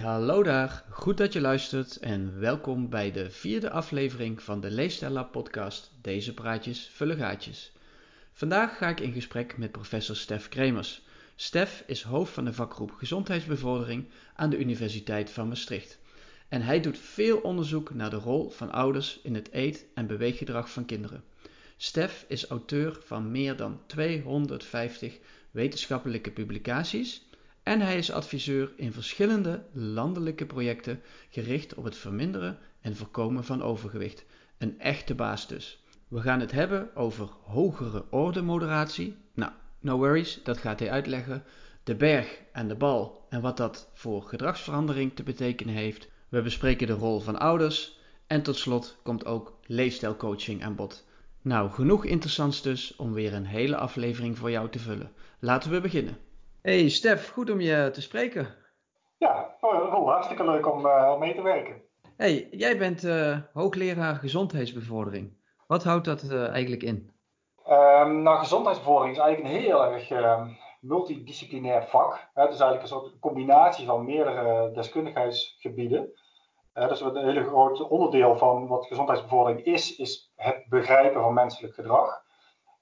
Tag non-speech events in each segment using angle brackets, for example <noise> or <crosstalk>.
hallo daar. Goed dat je luistert en welkom bij de vierde aflevering van de Leefstijl podcast Deze praatjes vullen gaatjes. Vandaag ga ik in gesprek met professor Stef Kremers. Stef is hoofd van de vakgroep Gezondheidsbevordering aan de Universiteit van Maastricht. En hij doet veel onderzoek naar de rol van ouders in het eet- en beweeggedrag van kinderen. Stef is auteur van meer dan 250 wetenschappelijke publicaties en hij is adviseur in verschillende landelijke projecten gericht op het verminderen en voorkomen van overgewicht. Een echte baas dus. We gaan het hebben over hogere orde moderatie. Nou, no worries, dat gaat hij uitleggen. De berg en de bal en wat dat voor gedragsverandering te betekenen heeft. We bespreken de rol van ouders. En tot slot komt ook leefstijlcoaching aan bod. Nou, genoeg interessants dus om weer een hele aflevering voor jou te vullen. Laten we beginnen. Hey Stef, goed om je te spreken. Ja, oh, hartstikke leuk om, uh, mee te werken. Hey, jij bent uh, hoogleraar gezondheidsbevordering. Wat houdt dat uh, eigenlijk in? Um, nou, gezondheidsbevordering is eigenlijk een heel erg uh, multidisciplinair vak. Het is eigenlijk een soort combinatie van meerdere deskundigheidsgebieden. dus een hele groot onderdeel van wat gezondheidsbevordering is, is het begrijpen van menselijk gedrag.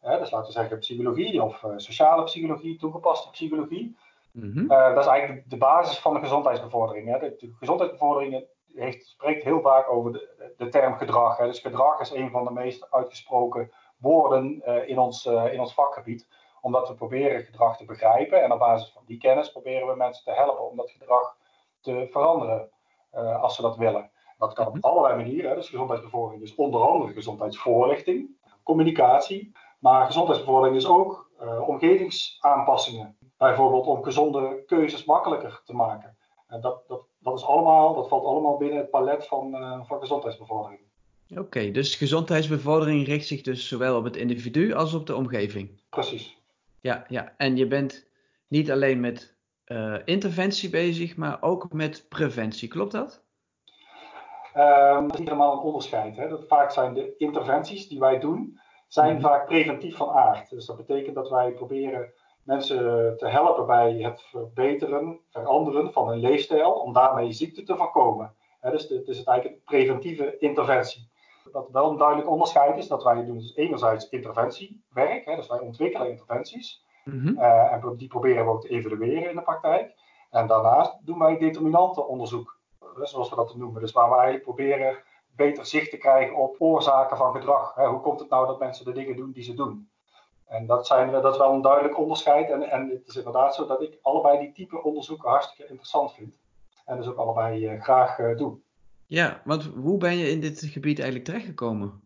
Dus laten we zeggen psychologie of sociale psychologie, toegepaste psychologie. Mm -hmm. dat is eigenlijk de basis van de gezondheidsbevordering. Hè. De, de gezondheidsbevordering heeft, spreekt heel vaak over de, de term gedrag. Hè. Dus gedrag is een van de meest uitgesproken woorden uh, in, ons, in ons vakgebied. Omdat we proberen gedrag te begrijpen. En op basis van die kennis proberen we mensen te helpen om dat gedrag te veranderen. Uh, als ze dat willen. Dat kan op allerlei manieren. Hè. Dus gezondheidsbevordering is onder andere gezondheidsvoorlichting, communicatie. Maar gezondheidsbevordering is ook omgevingsaanpassingen. Bijvoorbeeld om gezonde keuzes makkelijker te maken. En dat, dat, dat, is allemaal, dat valt allemaal binnen het palet van, uh, van gezondheidsbevordering. Oké, okay, dus gezondheidsbevordering richt zich dus zowel op het individu als op de omgeving. Precies. Ja, ja. en je bent niet alleen met uh, interventie bezig, maar ook met preventie, klopt dat? Uh, dat is niet helemaal een onderscheid. Hè? Dat vaak zijn de interventies die wij doen, zijn -hmm. vaak preventief van aard. Dus dat betekent dat wij proberen mensen te helpen bij het verbeteren, veranderen van hun leefstijl, om daarmee ziekte te voorkomen. He, dus het is eigenlijk een preventieve interventie. Wat wel een duidelijk onderscheid is, dat wij doen dus enerzijds interventiewerk, he, dus wij ontwikkelen interventies, mm -hmm. uh, en die proberen we ook te evalueren in de praktijk. En daarnaast doen wij determinantenonderzoek, zoals we dat noemen. Dus waar we eigenlijk proberen beter zicht te krijgen op oorzaken van gedrag. Hoe komt het nou dat mensen de dingen doen die ze doen? En dat, zijn, dat is wel een duidelijk onderscheid. En, en het is inderdaad zo dat ik allebei die type onderzoeken hartstikke interessant vind. En dus ook allebei uh, graag uh, doe. Ja, want hoe ben je in dit gebied eigenlijk terechtgekomen?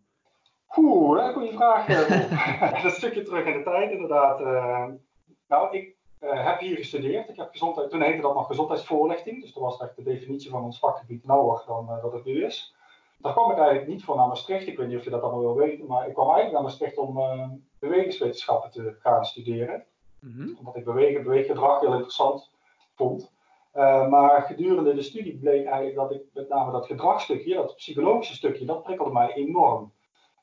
Oeh, dat is een goede vraag. <laughs> een stukje terug in de tijd inderdaad. Uh, nou, ik heb hier gestudeerd. Ik heb gezondheid, toen heette dat nog gezondheidsvoorlichting. Dus dat was echt de definitie van ons vakgebied nauwer dan dat het nu is. Daar kwam ik eigenlijk niet voor naar Maastricht. Ik weet niet of je dat allemaal wil weten. Maar ik kwam eigenlijk naar Maastricht om bewegingswetenschappen te gaan studeren. Mm -hmm. Omdat ik bewegen, beweeggedrag heel interessant vond. Uh, maar gedurende de studie bleek eigenlijk dat ik met name dat gedragstukje, dat psychologische stukje, dat prikkelde mij enorm.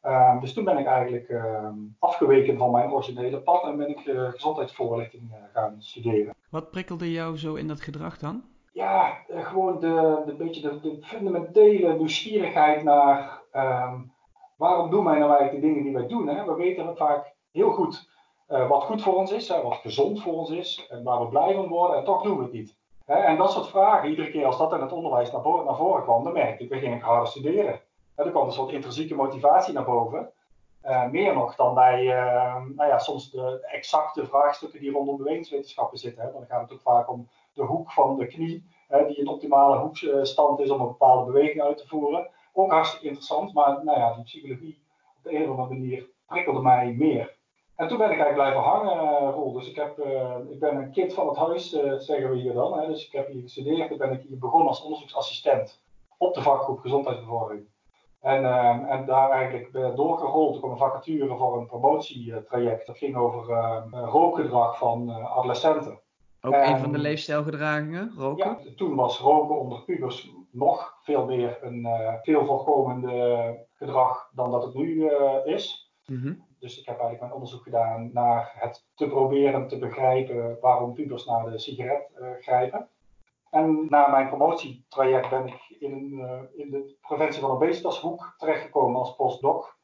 Uh, dus toen ben ik eigenlijk uh, afgeweken van mijn originele pad en ben ik gezondheidsvoorlichting gaan studeren. Wat prikkelde jou zo in dat gedrag dan? Ja, gewoon de, de, beetje de, fundamentele nieuwsgierigheid naar ehm, waarom doen wij nou eigenlijk de dingen die wij doen? Hè? We weten vaak heel goed uh, wat goed voor ons is, wat gezond voor ons is, en waar we blij van worden, en toch doen we het niet. Hè? En dat soort vragen, iedere keer als dat in het onderwijs naar, naar voren kwam, dan merkte ik, we gingen harder studeren. Er kwam een soort intrinsieke motivatie naar boven. Uh, meer nog dan bij uh, nou ja, soms de exacte vraagstukken die rondom bewegingswetenschappen zitten. Hè? Dan gaat het ook vaak om de hoek van de knie, hè, die een optimale hoekstand is om een bepaalde beweging uit te voeren ook hartstikke interessant, maar nou ja, die psychologie op de een of andere manier prikkelde mij meer. En toen ben ik eigenlijk blijven hangen, Roel. Dus ik, heb, uh, ik ben een kind van het huis, uh, zeggen we hier dan. Hè. Dus ik heb hier gestudeerd. Toen ben ik hier begonnen als onderzoeksassistent op de vakgroep gezondheidsbevordering. En, en daar eigenlijk ben doorgerold. Er kwam een vacature voor een promotietraject. Dat ging over rookgedrag van adolescenten. Ook en, een van de leefstijlgedragingen, roken? Ja, toen was roken onder pubers nog veel meer een uh, veel voorkomende gedrag dan dat het nu uh, is. Mm -hmm. Dus ik heb eigenlijk mijn onderzoek gedaan naar het te proberen te begrijpen waarom pubers naar de sigaret uh, grijpen. En na mijn promotietraject ben ik in, in de preventie van obesitashoek terechtgekomen als postdoc.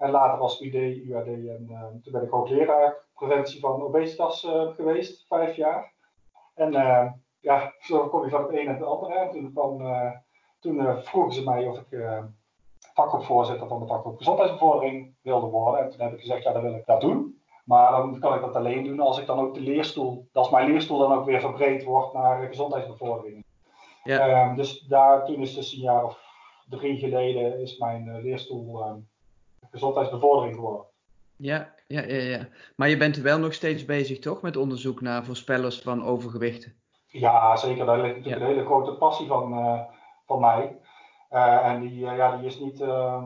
En later als UD, UAD en toen ben ik ook leraar preventie van obesitas geweest, vijf jaar. En ja, zo kom je van het een en het andere. En toen, van, toen vroegen ze mij of ik vakgroepvoorzitter van de vakgroep gezondheidsbevordering wilde worden. En toen heb ik gezegd, ja, dan wil ik dat doen. Maar dan kan ik dat alleen doen als ik dan ook de leerstoel, als mijn leerstoel dan ook weer verbreed wordt naar gezondheidsbevordering. Ja. Ehm, dus daar, toen is dus een jaar of drie geleden, is mijn leerstoel gezondheidsbevordering geworden. Ja, ja, ja, ja. Maar je bent wel nog steeds bezig, toch, met onderzoek naar voorspellers van overgewichten? Ja, zeker. Daar ligt natuurlijk een hele grote passie van, uh, van mij. Uh, en die, uh, ja, die is niet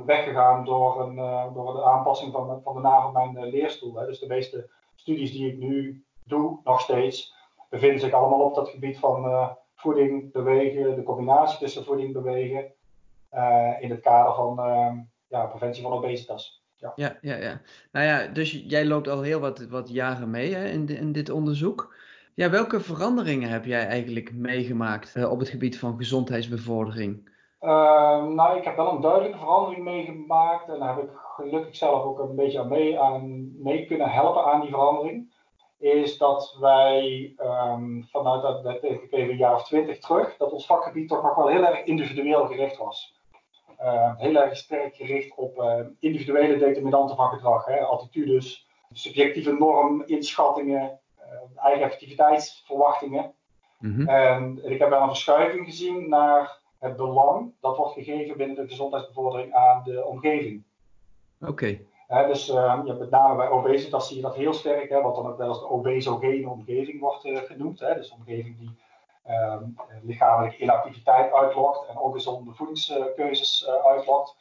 weggegaan door, een, door de aanpassing van, van de naam van mijn leerstoel. Hè. Dus de meeste studies die ik nu doe, nog steeds, bevinden zich allemaal op dat gebied van voeding, bewegen, de combinatie tussen voeding, bewegen, in het kader van ja, preventie van obesitas. Ja. ja, ja, ja. Nou ja, dus jij loopt al heel wat, wat jaren mee hè, in, in dit onderzoek. Ja, welke veranderingen heb jij eigenlijk meegemaakt op het gebied van gezondheidsbevordering? Ehm, nou, ik heb wel een duidelijke verandering meegemaakt en daar heb ik gelukkig zelf ook een beetje aan mee, aan mee kunnen helpen aan die verandering. Is dat wij um, vanuit dat, dat ik even een jaar of twintig terug, dat ons vakgebied toch nog wel heel erg individueel gericht was. Uh, heel erg sterk gericht op uh, individuele determinanten van gedrag, hè, attitudes, subjectieve norm, inschattingen, uh, eigen activiteitsverwachtingen. Mm -hmm. en ik heb wel een verschuiving gezien naar het belang dat wordt gegeven binnen de gezondheidsbevordering aan de omgeving. Oké. dus uh, ja, met name bij obesitas zie je dat heel sterk, hè, wat dan ook wel als de obesogene omgeving wordt uh, genoemd. Hè, dus een omgeving die uh, lichamelijke inactiviteit uitlokt en ongezonde voedingskeuzes uh, uitlokt.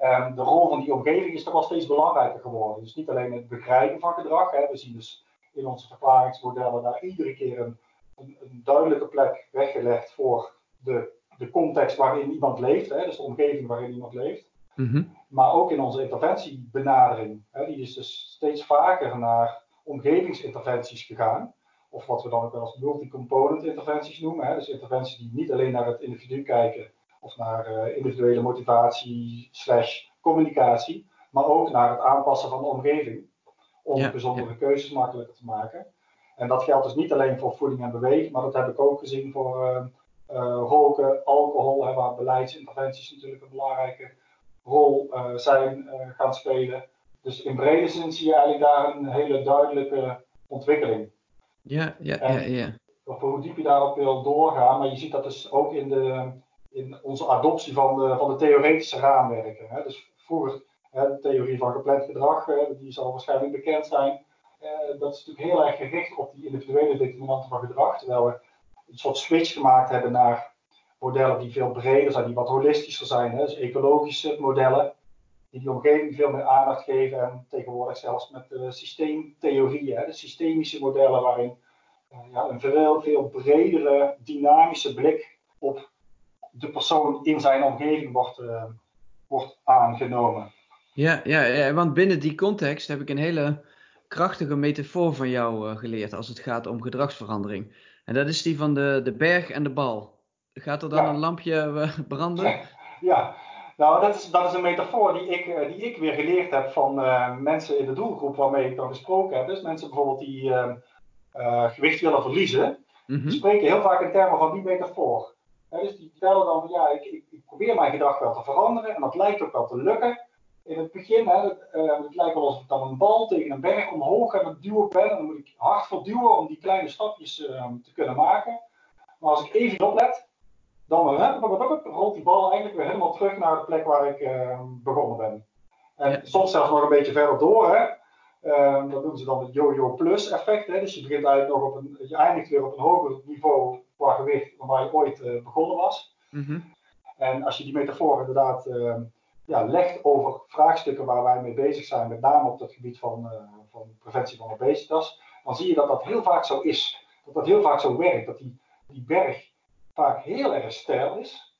Um, de rol van die omgeving is toch wel steeds belangrijker geworden. Dus niet alleen het begrijpen van gedrag. Hè, we zien dus in onze verklaringsmodellen daar iedere keer een, een, een duidelijke plek weggelegd voor de de context waarin iemand leeft, hè, dus de omgeving waarin iemand leeft. Mm Maar ook in onze interventiebenadering. Hè, die is dus steeds vaker naar omgevingsinterventies gegaan. Of wat we dan ook wel als multi-component interventies noemen. Hè, dus interventies die niet alleen naar het individu kijken of naar uh, individuele motivatie slash communicatie, maar ook naar het aanpassen van de omgeving. Om ja, gezondere keuzes makkelijker te maken. En dat geldt dus niet alleen voor voeding en beweging, maar dat heb ik ook gezien voor uh, uh, roken, alcohol, hè, waar beleidsinterventies natuurlijk een belangrijke rol zijn gaan spelen. Dus in brede zin zie je eigenlijk daar een hele duidelijke ontwikkeling. Ja, ja, ja, ja. Of hoe diep je daarop wil doorgaan, maar je ziet dat dus ook in, de, in onze adoptie van de, van de theoretische raamwerken. Hè. Dus vroeger, hè, de theorie van gepland gedrag, die zal waarschijnlijk bekend zijn. dat is natuurlijk heel erg gericht op die individuele determinanten van gedrag, terwijl we een soort switch gemaakt hebben naar modellen die veel breder zijn, die wat holistischer zijn. Hè? Dus ecologische modellen, die die omgeving veel meer aandacht geven. En tegenwoordig zelfs met de systeemtheorieën, hè? de systemische modellen waarin uh, ja, een veel, veel bredere, dynamische blik op de persoon in zijn omgeving wordt, uh, wordt aangenomen. Ja, ja, ja, want binnen die context heb ik een hele krachtige metafoor van jou uh, geleerd als het gaat om gedragsverandering. En dat is die van de, de berg en de bal. Gaat er dan een lampje branden? Ja, nou dat is, dat is een metafoor die ik, uh, die ik weer geleerd heb van uh, mensen in de doelgroep waarmee ik dan gesproken heb. Dus mensen bijvoorbeeld die gewicht willen verliezen, mm -hmm. spreken heel vaak in termen van die metafoor. dus die vertellen dan van ja, ik, ik, ik probeer mijn gedrag wel te veranderen en dat lijkt ook wel te lukken in het begin, hè, het, het, lijkt wel alsof ik dan een bal tegen een berg omhoog aan het duwen ben. En dan moet ik hard verduwen om die kleine stapjes te kunnen maken. Maar als ik even oplet, dan rolt die bal eigenlijk weer helemaal terug naar de plek waar ik ehm, begonnen ben. En ja. soms zelfs nog een beetje verder door. Hè. Ehm, dat noemen ze dan het yo-yo plus effect. Hè. Dus je begint eigenlijk nog op een, je eindigt weer op een hoger niveau qua gewicht dan waar je ooit eh, begonnen was. Mm -hmm. En als je die metafoor inderdaad ehm, ja, legt over vraagstukken waar wij mee bezig zijn, met name op het gebied van, uh, van preventie van obesitas, dan zie je dat dat heel vaak zo is. Dat dat heel vaak zo werkt. Dat die, die berg vaak heel erg stijl is.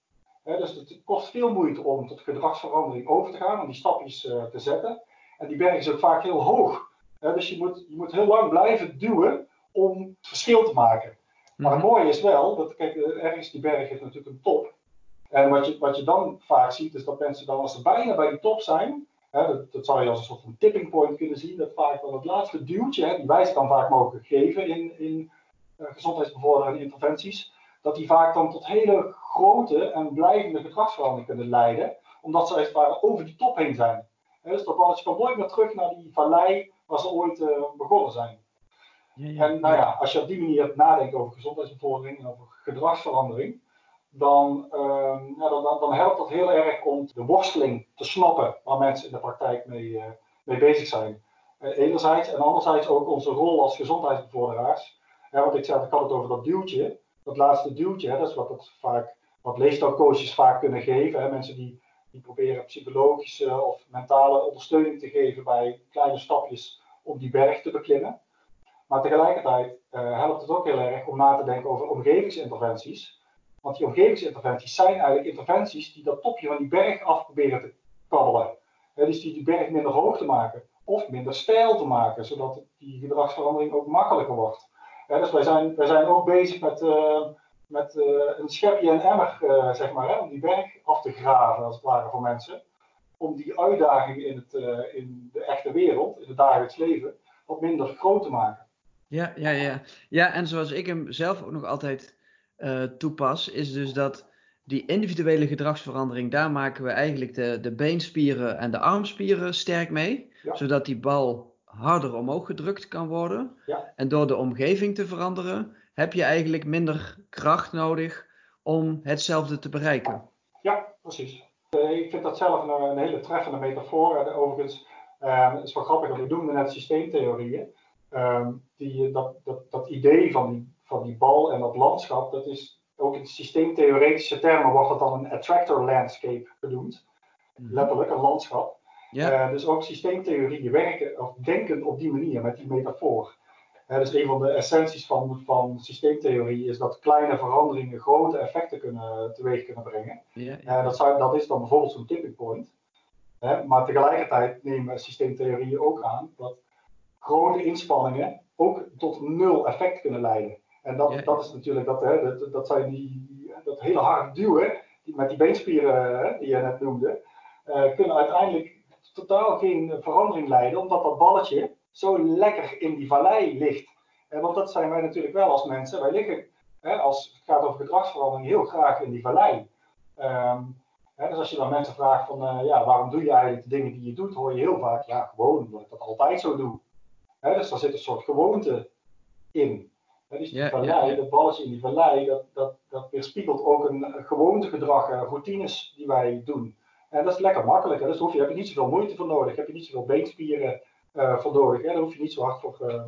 dus het kost veel moeite om tot gedragsverandering over te gaan, om die stapjes uh, te zetten. En die berg is ook vaak heel hoog. dus je moet, je moet heel lang blijven duwen om het verschil te maken. Maar het mhm. mooie is wel, dat kijk, ergens die berg heeft natuurlijk een top. En wat je, wat je dan vaak ziet, is dat mensen dan als ze bijna bij die top zijn, hè, dat, dat zou je als een soort van tipping point kunnen zien, dat vaak dan het laatste duwtje, hè, die wij dan vaak mogen geven in, in uh, gezondheidsbevorderende interventies, dat die vaak dan tot hele grote en blijvende gedragsveranderingen kunnen leiden, omdat ze als het ware over die top heen zijn. dus dat balletje kan nooit meer terug naar die vallei waar ze ooit uh, begonnen zijn. Ja, ja, en nou ja, als je op die manier nadenkt over gezondheidsbevordering en over gedragsverandering, dan, uh, ja, dan, dan, helpt dat heel erg om de worsteling te snappen waar mensen in de praktijk mee, uh, mee bezig zijn. Uh, enerzijds en anderzijds ook onze rol als gezondheidsbevorderaars. Want ik zei, ik had het over dat duwtje, dat laatste duwtje, hè, dat is wat, het vaak, wat leefstijlcoaches vaak kunnen geven. Hè, mensen die, die proberen psychologische of mentale ondersteuning te geven bij kleine stapjes om die berg te beklimmen. Maar tegelijkertijd uh, helpt het ook heel erg om na te denken over omgevingsinterventies. Want die omgevingsinterventies zijn eigenlijk interventies die dat topje van die berg af proberen te kabbelen. dus die die berg minder hoog te maken of minder steil te maken, zodat die gedragsverandering ook makkelijker wordt. Dus wij zijn, wij zijn ook bezig met, uh, met uh, een schepje en emmer, uh, zeg maar, hè, om die berg af te graven, als het ware, voor mensen. Om die uitdagingen in, het, in de echte wereld, in het dagelijks leven, wat minder groot te maken. Ja, ja, ja. Ja, en zoals ik hem zelf ook nog altijd toepas, is dus dat die individuele gedragsverandering, daar maken we eigenlijk de, de beenspieren en de armspieren sterk mee. Zodat die bal harder omhoog gedrukt kan worden. Ja. En door de omgeving te veranderen, heb je eigenlijk minder kracht nodig om hetzelfde te bereiken. Ja, precies. Eh, ik vind dat zelf een, een hele treffende metafoor. Eh, overigens, uh, het is wel grappig, we noemden net systeemtheorieën. Uh, die, dat, dat, dat idee van die van die bal en dat landschap, dat is ook in systeemtheoretische termen wordt dat dan een attractor landscape genoemd. Mhm. Letterlijk, een landschap. Uh, dus ook systeemtheorieën werken of denken op die manier, met die metafoor. Uh, dus een van de essenties van, van systeemtheorie is dat kleine veranderingen grote effecten kunnen, teweeg kunnen brengen. Uh, dat, zou, dat is dan bijvoorbeeld zo'n tipping point. maar tegelijkertijd nemen systeemtheorieën ook aan dat grote inspanningen ook tot nul effect kunnen leiden. En dat, dat is natuurlijk dat, hè, dat, dat zijn die, dat hele harde duwen, met die beenspieren hè, die je net noemde, kunnen uiteindelijk totaal geen verandering leiden, omdat dat balletje zo lekker in die vallei ligt. Want dat zijn wij natuurlijk wel als mensen. Wij liggen, hè, als het gaat over gedragsverandering, heel graag in die vallei. Um, hè, dus als je dan mensen vraagt van, uh, ja, waarom doe je eigenlijk de dingen die je doet, hoor je heel vaak, ja, gewoon omdat ik dat altijd zo doe. Hè, dus daar zit een soort gewoonte in. Dus die vallei, dat balletje in die vallei, dat, dat, dat weerspiegelt ook een, gewoontegedrag, uh, routines die wij doen. En dat is lekker makkelijk. Hè? Dus daar hoef je, heb je niet zoveel moeite voor nodig, heb je niet zoveel beenspieren uh, voor nodig. Hè? Daar hoef je niet zo hard voor, uh,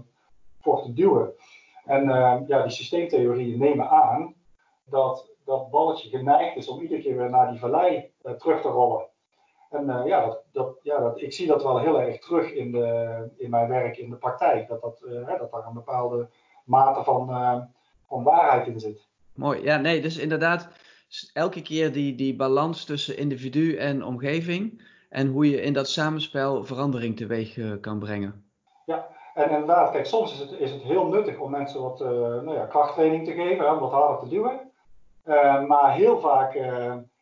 voor te duwen. En ja, die systeemtheorieën nemen aan dat dat balletje geneigd is om iedere keer weer naar die vallei terug te rollen. En ja, dat, dat, ja dat, ik zie dat wel heel erg terug in, de, in mijn werk in de praktijk. Dat, dat, dat daar een bepaalde mate van, van waarheid in zit. Mooi, ja, nee, dus inderdaad, elke keer die, die balans tussen individu en omgeving en hoe je in dat samenspel verandering teweeg uh, kan brengen. Ja, en inderdaad, kijk, soms is het, is het heel nuttig om mensen wat uh, nou ja, krachttraining te geven, om wat harder te duwen. maar heel vaak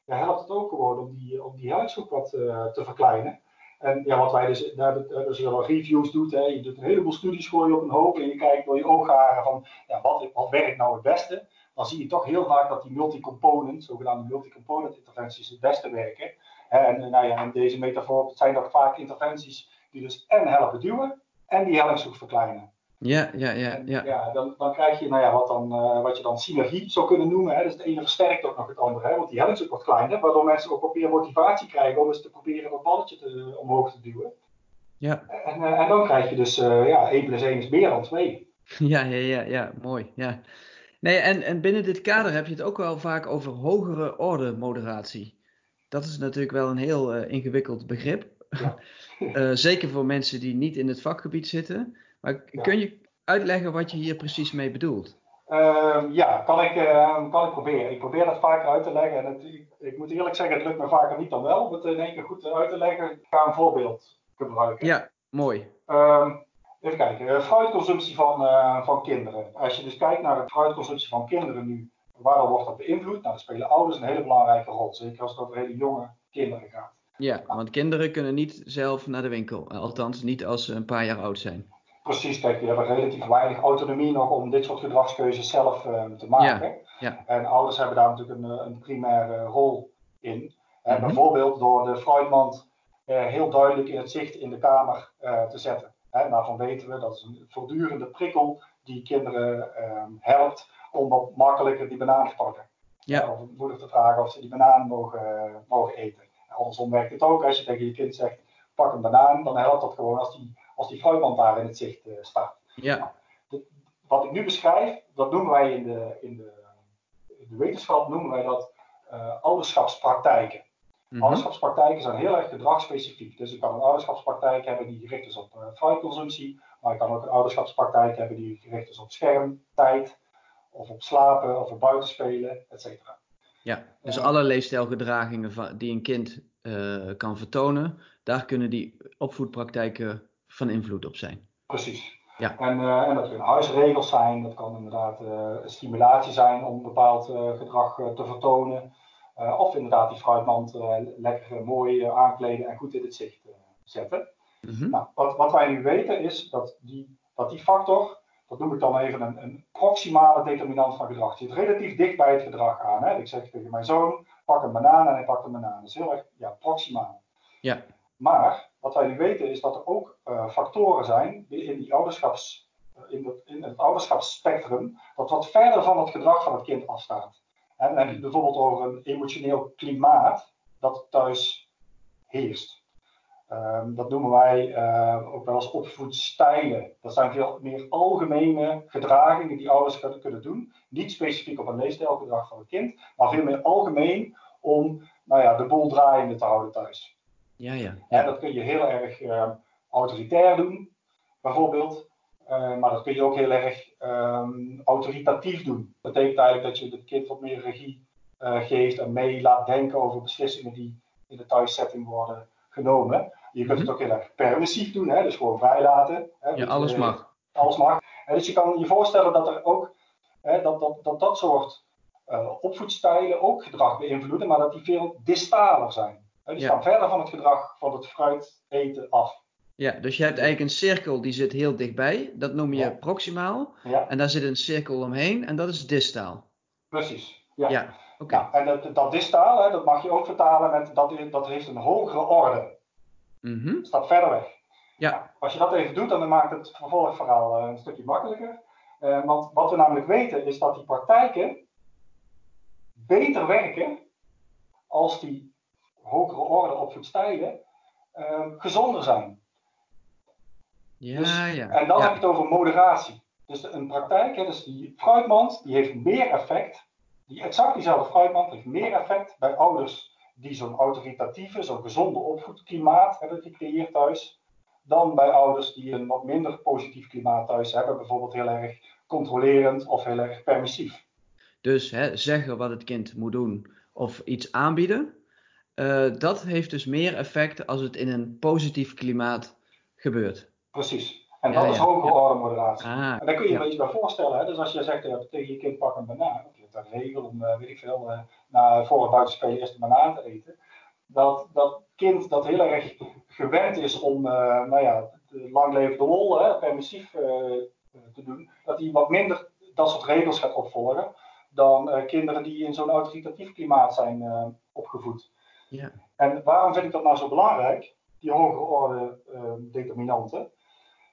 ja, helpt het ook gewoon om die, om die helpsgroep wat te verkleinen. En ja, wat wij dus, als je wel reviews doet, hè, je doet een heleboel studies gooi je op een hoop en je kijkt door je oogharen van ja, wat, wat werkt nou het beste, dan zie je toch heel vaak dat die multi-component, zogenaamde multi-component interventies, het beste werken. En nou ja, in deze metafoor zijn dat vaak interventies die dus en helpen duwen en die helpshoek verkleinen. Ja, ja, ja. ja. ja dan, dan krijg je nou ja, wat, dan, uh, wat je dan synergie zou kunnen noemen. Hè. Dus het ene versterkt ook nog het andere. Hè, want die helft wordt kleiner, waardoor mensen ook wat meer motivatie krijgen om eens te proberen dat balletje te, omhoog te duwen. Ja. En, uh, en dan krijg je dus uh, ja, 1 plus 1 is meer dan 2. <laughs> Ja, ja, ja, ja, mooi. Ja. Nee, en, en binnen dit kader heb je het ook wel vaak over hogere orde moderatie. Dat is natuurlijk wel een heel ingewikkeld begrip. Ja. <laughs> zeker voor mensen die niet in het vakgebied zitten. Maar kun je uitleggen wat je hier precies mee bedoelt? Uh, ja, kan ik, uh, kan ik proberen. Ik probeer dat vaker uit te leggen. En het, ik, ik, moet eerlijk zeggen, het lukt me vaker niet dan wel om het in één keer goed uit te leggen. Ik ga een voorbeeld gebruiken. Ja, mooi. Um, Even kijken, fruitconsumptie van, van kinderen. Als je dus kijkt naar de fruitconsumptie van kinderen nu, waardoor wordt dat beïnvloed? Nou, dan spelen ouders een hele belangrijke rol, zeker als het over hele jonge kinderen gaat. Ja, want kinderen kunnen niet zelf naar de winkel, althans niet als ze een paar jaar oud zijn. Precies, kijk, die hebben relatief weinig autonomie nog om dit soort gedragskeuzes zelf te maken. Ja, ja. En ouders hebben daar natuurlijk een, een primaire rol in. Mm Bijvoorbeeld door de fruitmand heel duidelijk in het zicht in de kamer te zetten. Hè, daarvan weten we dat is een voortdurende prikkel die kinderen ehm, helpt om wat makkelijker die banaan te pakken. Ja. Of moeder te vragen of ze die banaan mogen, mogen eten. Andersom werkt het ook. Als je tegen je kind zegt, pak een banaan, dan helpt dat gewoon als die, als die fruitmand daar in het zicht uh, staat. Ja. De, wat ik nu beschrijf, dat noemen wij in de, in de, in de wetenschap noemen wij dat uh, ouderschapspraktijken. Mm Ouderschapspraktijken zijn heel erg gedragsspecifiek. Dus ik kan een ouderschapspraktijk hebben die gericht is op uh, fruitconsumptie, maar ik kan ook een ouderschapspraktijk hebben die gericht is op schermtijd, of op slapen, of op buitenspelen, et cetera. Ja, dus alle leefstijlgedragingen die een kind uh, kan vertonen, daar kunnen die opvoedpraktijken van invloed op zijn. Precies. Ja. En, uh, en dat kunnen huisregels zijn, dat kan inderdaad uh, stimulatie zijn om een bepaald gedrag te vertonen. Of inderdaad die fruitmand lekker mooi aankleden en goed in het zicht zetten. Mm -hmm. nou, wat, wat wij nu weten is dat die, dat die factor dat noem ik dan even een, een proximale determinant van gedrag. Zit relatief dicht bij het gedrag aan. Hè? Ik zeg tegen mijn zoon, pak een banaan en hij pakt een banaan. Dat is heel erg ja, proximaal. Ja. Maar wat wij nu weten is dat er ook uh, factoren zijn in, die ouderschaps, in, dat, in het ouderschapsspectrum dat wat verder van het gedrag van het kind afstaat. En dan heb je het bijvoorbeeld over een emotioneel klimaat dat thuis heerst. Um, dat noemen wij uh, ook wel als opvoedstijlen. Dat zijn veel meer algemene gedragingen die ouders kunnen, doen. Niet specifiek op een leefstijlgedrag van het kind, maar veel meer algemeen om nou ja, de boel draaiende te houden thuis. Ja, ja. En dat kun je heel erg uh, autoritair doen, bijvoorbeeld. Uh, maar dat kun je ook heel erg um, autoritatief doen. Dat betekent eigenlijk dat je het kind wat meer regie geeft en mee laat denken over beslissingen die in de thuissetting worden genomen. Je kunt het mhm. ook heel erg permissief doen, hè, dus gewoon vrijlaten. Hè, ja, alles uh, mag. Alles mag. En dus je kan je voorstellen dat er ook hè, dat, dat, dat, dat soort uh, opvoedstijlen ook gedrag beïnvloeden, maar dat die veel distaler zijn. Hè, die ja. staan verder van het gedrag van het fruit eten af. Ja, dus je hebt eigenlijk een cirkel die zit heel dichtbij. Dat noem je ja. proximaal. Ja. En daar zit een cirkel omheen en dat is distaal. Precies. Ja. ja. Okay. Nou, en dat, dat distaal, hè, dat mag je ook vertalen met dat, dat heeft een hogere orde. Mm -hmm. staat verder weg. Ja. Nou, als je dat even doet, dan maakt het vervolgverhaal uh, een stukje makkelijker. Uh, want wat we namelijk weten is dat die praktijken beter werken als die hogere orde opvoedstijlen uh, gezonder zijn. Ja, dus, ja. En dan ja. heb je het over moderatie. Dus een praktijk, hè, dus die fruitmand, die heeft meer effect. Die exact diezelfde fruitmand heeft meer effect bij ouders die zo'n autoritatieve, zo'n gezonde opvoedklimaat hebben gecreëerd thuis, dan bij ouders die een wat minder positief klimaat thuis hebben, bijvoorbeeld heel erg controlerend of heel erg permissief. Dus hè, zeggen wat het kind moet doen of iets aanbieden, uh, dat heeft dus meer effect als het in een positief klimaat gebeurt. Precies. En dat ja, is hogere orde moderatie. Ah, en daar kun je je beetje bij voorstellen. Hè? Dus als je zegt uh, tegen je kind pak een banaan, of je hebt een regel om, uh, weet ik veel, uh, na, voor het buitenspelen eerst een banaan te eten. Dat dat kind dat heel erg gewend is om, nou ja, lang levende lol, hè, permissief te doen, dat hij wat minder dat soort regels gaat opvolgen dan kinderen die in zo'n autoritatief klimaat zijn opgevoed. Ja. En waarom vind ik dat nou zo belangrijk, die hogere orde determinanten?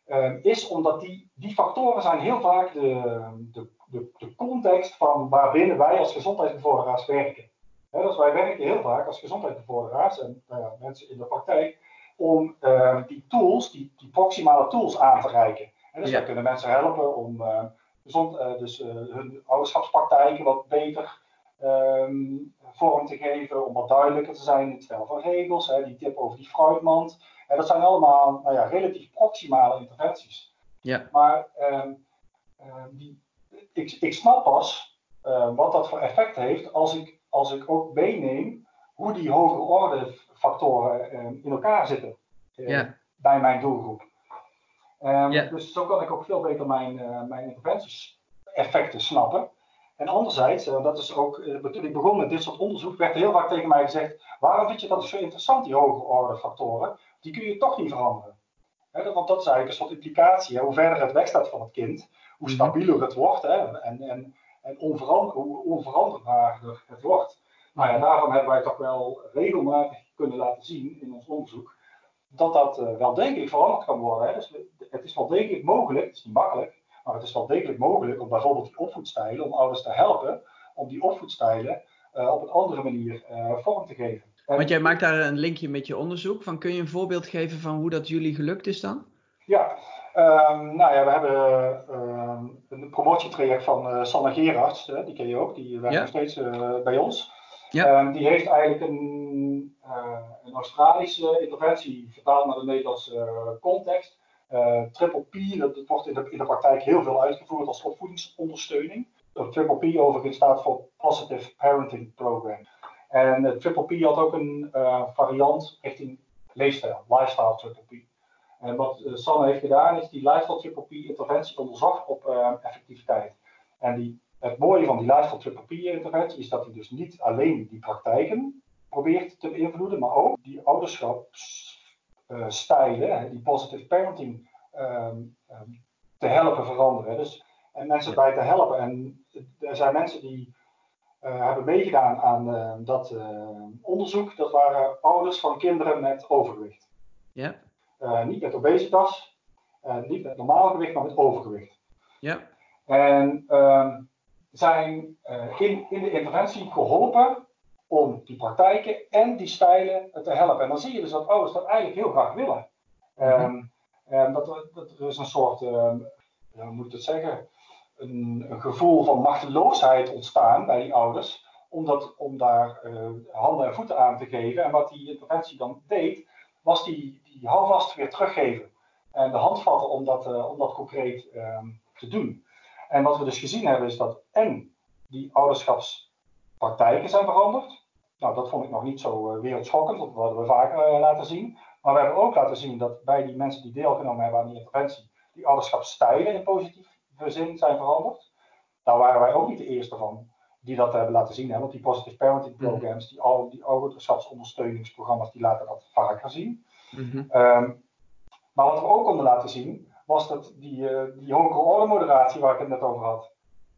Uh, is omdat die, die factoren zijn heel vaak de, de, de, de context van waarbinnen wij als gezondheidsbevorderaars werken. He, dus wij werken heel vaak als gezondheidsbevorderaars en uh, mensen in de praktijk om uh, die tools, die, die proximale tools aan te reiken. En dus ja. wij kunnen mensen helpen om gezond, dus, hun ouderschapspraktijken wat beter um, vorm te geven, om wat duidelijker te zijn in het stel van regels, die tip over die fruitmand. En dat zijn allemaal nou ja, relatief proximale interventies. Ja. Maar uh, uh, die, ik, ik snap pas uh, wat dat voor effect heeft als ik, als ik ook meeneem hoe die hogere orde factoren ehm, in elkaar zitten ja. bij mijn doelgroep. Um, Dus zo kan ik ook veel beter mijn, uh, mijn interventieseffecten snappen. En anderzijds, uh, dat is ook, uh, toen ik begon met dit soort onderzoek, werd heel vaak tegen mij gezegd: waarom vind je dat zo interessant, die hoge orde factoren? Die kun je toch niet veranderen. He, want dat is eigenlijk een soort implicatie. Hè? Hoe verder het wegstaat van het kind, hoe mhm. stabieler het wordt hè? en, en, en onverander, hoe onveranderbaarder het wordt. Nou ja, daarvan hebben wij toch wel regelmatig kunnen laten zien in ons onderzoek dat dat uh, wel degelijk veranderd kan worden. Hè? Dus het is wel degelijk mogelijk, het is niet makkelijk, maar het is wel degelijk mogelijk om bijvoorbeeld die opvoedstijlen, om ouders te helpen, om die opvoedstijlen uh, op een andere manier uh, vorm te geven. Want jij maakt daar een linkje met je onderzoek. Van, kun je een voorbeeld geven van hoe dat jullie gelukt is dan? Ja, um, nou ja, we hebben um, een promotietraject van uh, Sanne Gerards, die ken je ook, die werkt nog steeds bij ons. Ja. Um, die heeft eigenlijk een, een Australische interventie vertaald naar de Nederlandse context. Uh, triple P, dat, wordt in de, in de praktijk heel veel uitgevoerd als opvoedingsondersteuning. Dat triple P overigens staat voor Positive Parenting Program. En uh, triple P had ook een uh, variant richting leefstijl, lifestyle triple P. En wat Sanne heeft gedaan is die lifestyle triple P interventie onderzocht op effectiviteit. En die, het mooie van die lifestyle triple P interventie is dat hij dus niet alleen die praktijken probeert te beïnvloeden, maar ook die ouderschap uh, stijlen, die positive parenting, um, um, te helpen veranderen. Dus, en mensen bij te helpen. En er zijn mensen die uh, hebben meegedaan aan uh, dat onderzoek. Dat waren ouders van kinderen met overgewicht. Ja. niet met obesitas, niet met normaal gewicht, maar met overgewicht. Ja. En ehm, zijn in, in de interventie geholpen om die praktijken en die stijlen te helpen. En dan zie je dus dat ouders dat eigenlijk heel graag willen. Mm dat, dat er is een soort, um, hoe moet ik het zeggen, een, een, gevoel van machteloosheid ontstaan bij die ouders, om, dat, om daar uh, handen en voeten aan te geven. En wat die interventie dan deed, was die, die houvast weer teruggeven. En de handvatten om dat, uh, om dat concreet um, te doen. En wat we dus gezien hebben, is dat en die ouderschapspraktijken zijn veranderd. Nou, dat vond ik nog niet zo uh, wereldschokkend, dat hadden we vaker uh, laten zien. Maar we hebben ook laten zien dat bij die mensen die deelgenomen hebben aan die interventie, die ouderschapsstijlen in positieve zin zijn veranderd. Daar waren wij ook niet de eerste van die dat hebben laten zien. Hè? Want die positive parenting mhm. programs, die, al, die ouderschapsondersteuningsprogramma's, die laten dat vaker zien. Mm um, maar wat we ook konden laten zien, was dat die, uh, die hogere orde moderatie waar ik het net over had.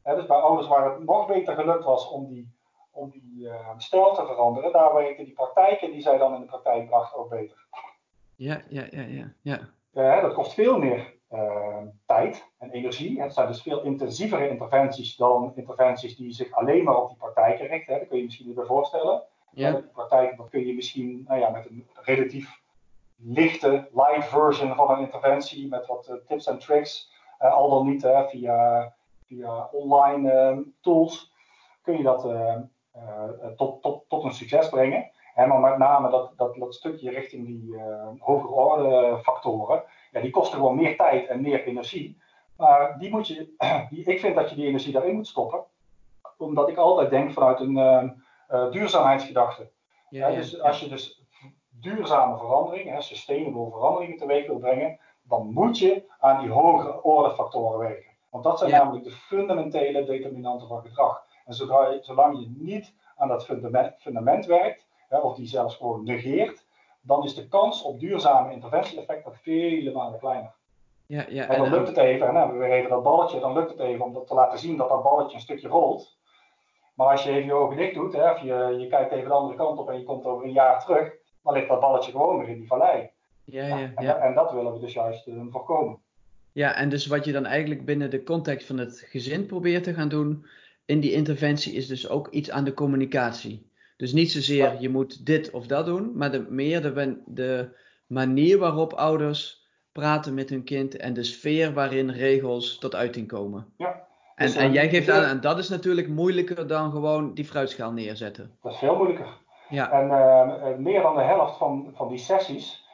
Hè, dus bij ouders waar het nog beter gelukt was om die om die uh, stijl te veranderen. Daar werken die praktijken die zij dan in de praktijk bracht ook beter. Ja, ja, ja, ja. ja. Uh, dat kost veel meer uh, tijd en energie. Het zijn dus veel intensievere interventies dan interventies die zich alleen maar op die praktijken richten. Dat kun je misschien niet voorstellen. Ja. Die praktijk dat kun je misschien nou ja, met een relatief lichte, light version van een interventie, met wat tips en tricks, al dan niet via, via online tools, kun je dat eh, tot, tot, tot een succes brengen. maar met name dat, dat, dat stukje richting die uh, hogere orde factoren, ja, die kosten gewoon meer tijd en meer energie. Maar die moet je, <clears throat> die, ik vind dat je die energie daarin moet stoppen, omdat ik altijd denk vanuit een duurzaamheidsgedachte. Ja, dus als je dus duurzame veranderingen, sustainable veranderingen teweeg wil brengen, dan moet je aan die hogere orde factoren werken. Want dat zijn namelijk de fundamentele determinanten van gedrag. En zodra, zolang je niet aan dat fundament, fundament werkt, hè, of die zelfs gewoon negeert, dan is de kans op duurzame interventie-effecten vele malen kleiner. Ja, ja, en dan lukt het even, en we weer even dat balletje, dan lukt het even om dat te laten zien dat dat balletje een stukje rolt. Maar als je even je ogen dicht doet, hè, of je, je kijkt even de andere kant op en je komt over een jaar terug, dan ligt dat balletje gewoon weer in die vallei. Ja, ja, ja. En, en, dat willen we dus juist uh, voorkomen. Ja, en dus wat je dan eigenlijk binnen de context van het gezin probeert te gaan doen, in die interventie is dus ook iets aan de communicatie. Dus niet zozeer je moet dit of dat doen, maar de, meer de, de manier waarop ouders praten met hun kind en de sfeer waarin regels tot uiting komen. Ja. En, dus, en jij eh, geeft aan, en dat is natuurlijk moeilijker dan gewoon die fruitschaal neerzetten. Dat is veel moeilijker. Ja. En uh, meer dan de helft van, van die sessies,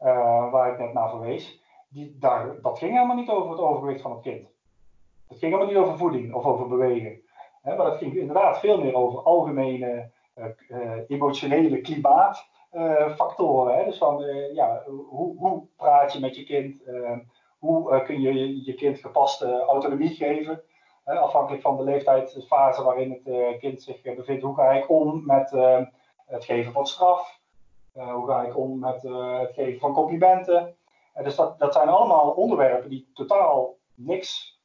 uh, waar ik net naar verwees, die, daar, dat ging helemaal niet over het overgewicht van het kind. Dat ging helemaal niet over voeding of over bewegen. Hè, maar dat ging inderdaad veel meer over algemene uh, emotionele klimaatfactoren. dus van ja, hoe, hoe, praat je met je kind? hoe kun je je kind gepaste autonomie geven? afhankelijk van de leeftijdsfase waarin het kind zich bevindt. Hoe ga ik om met het geven van straf? hoe ga ik om met het geven van complimenten? dus dat, dat zijn allemaal onderwerpen die totaal niks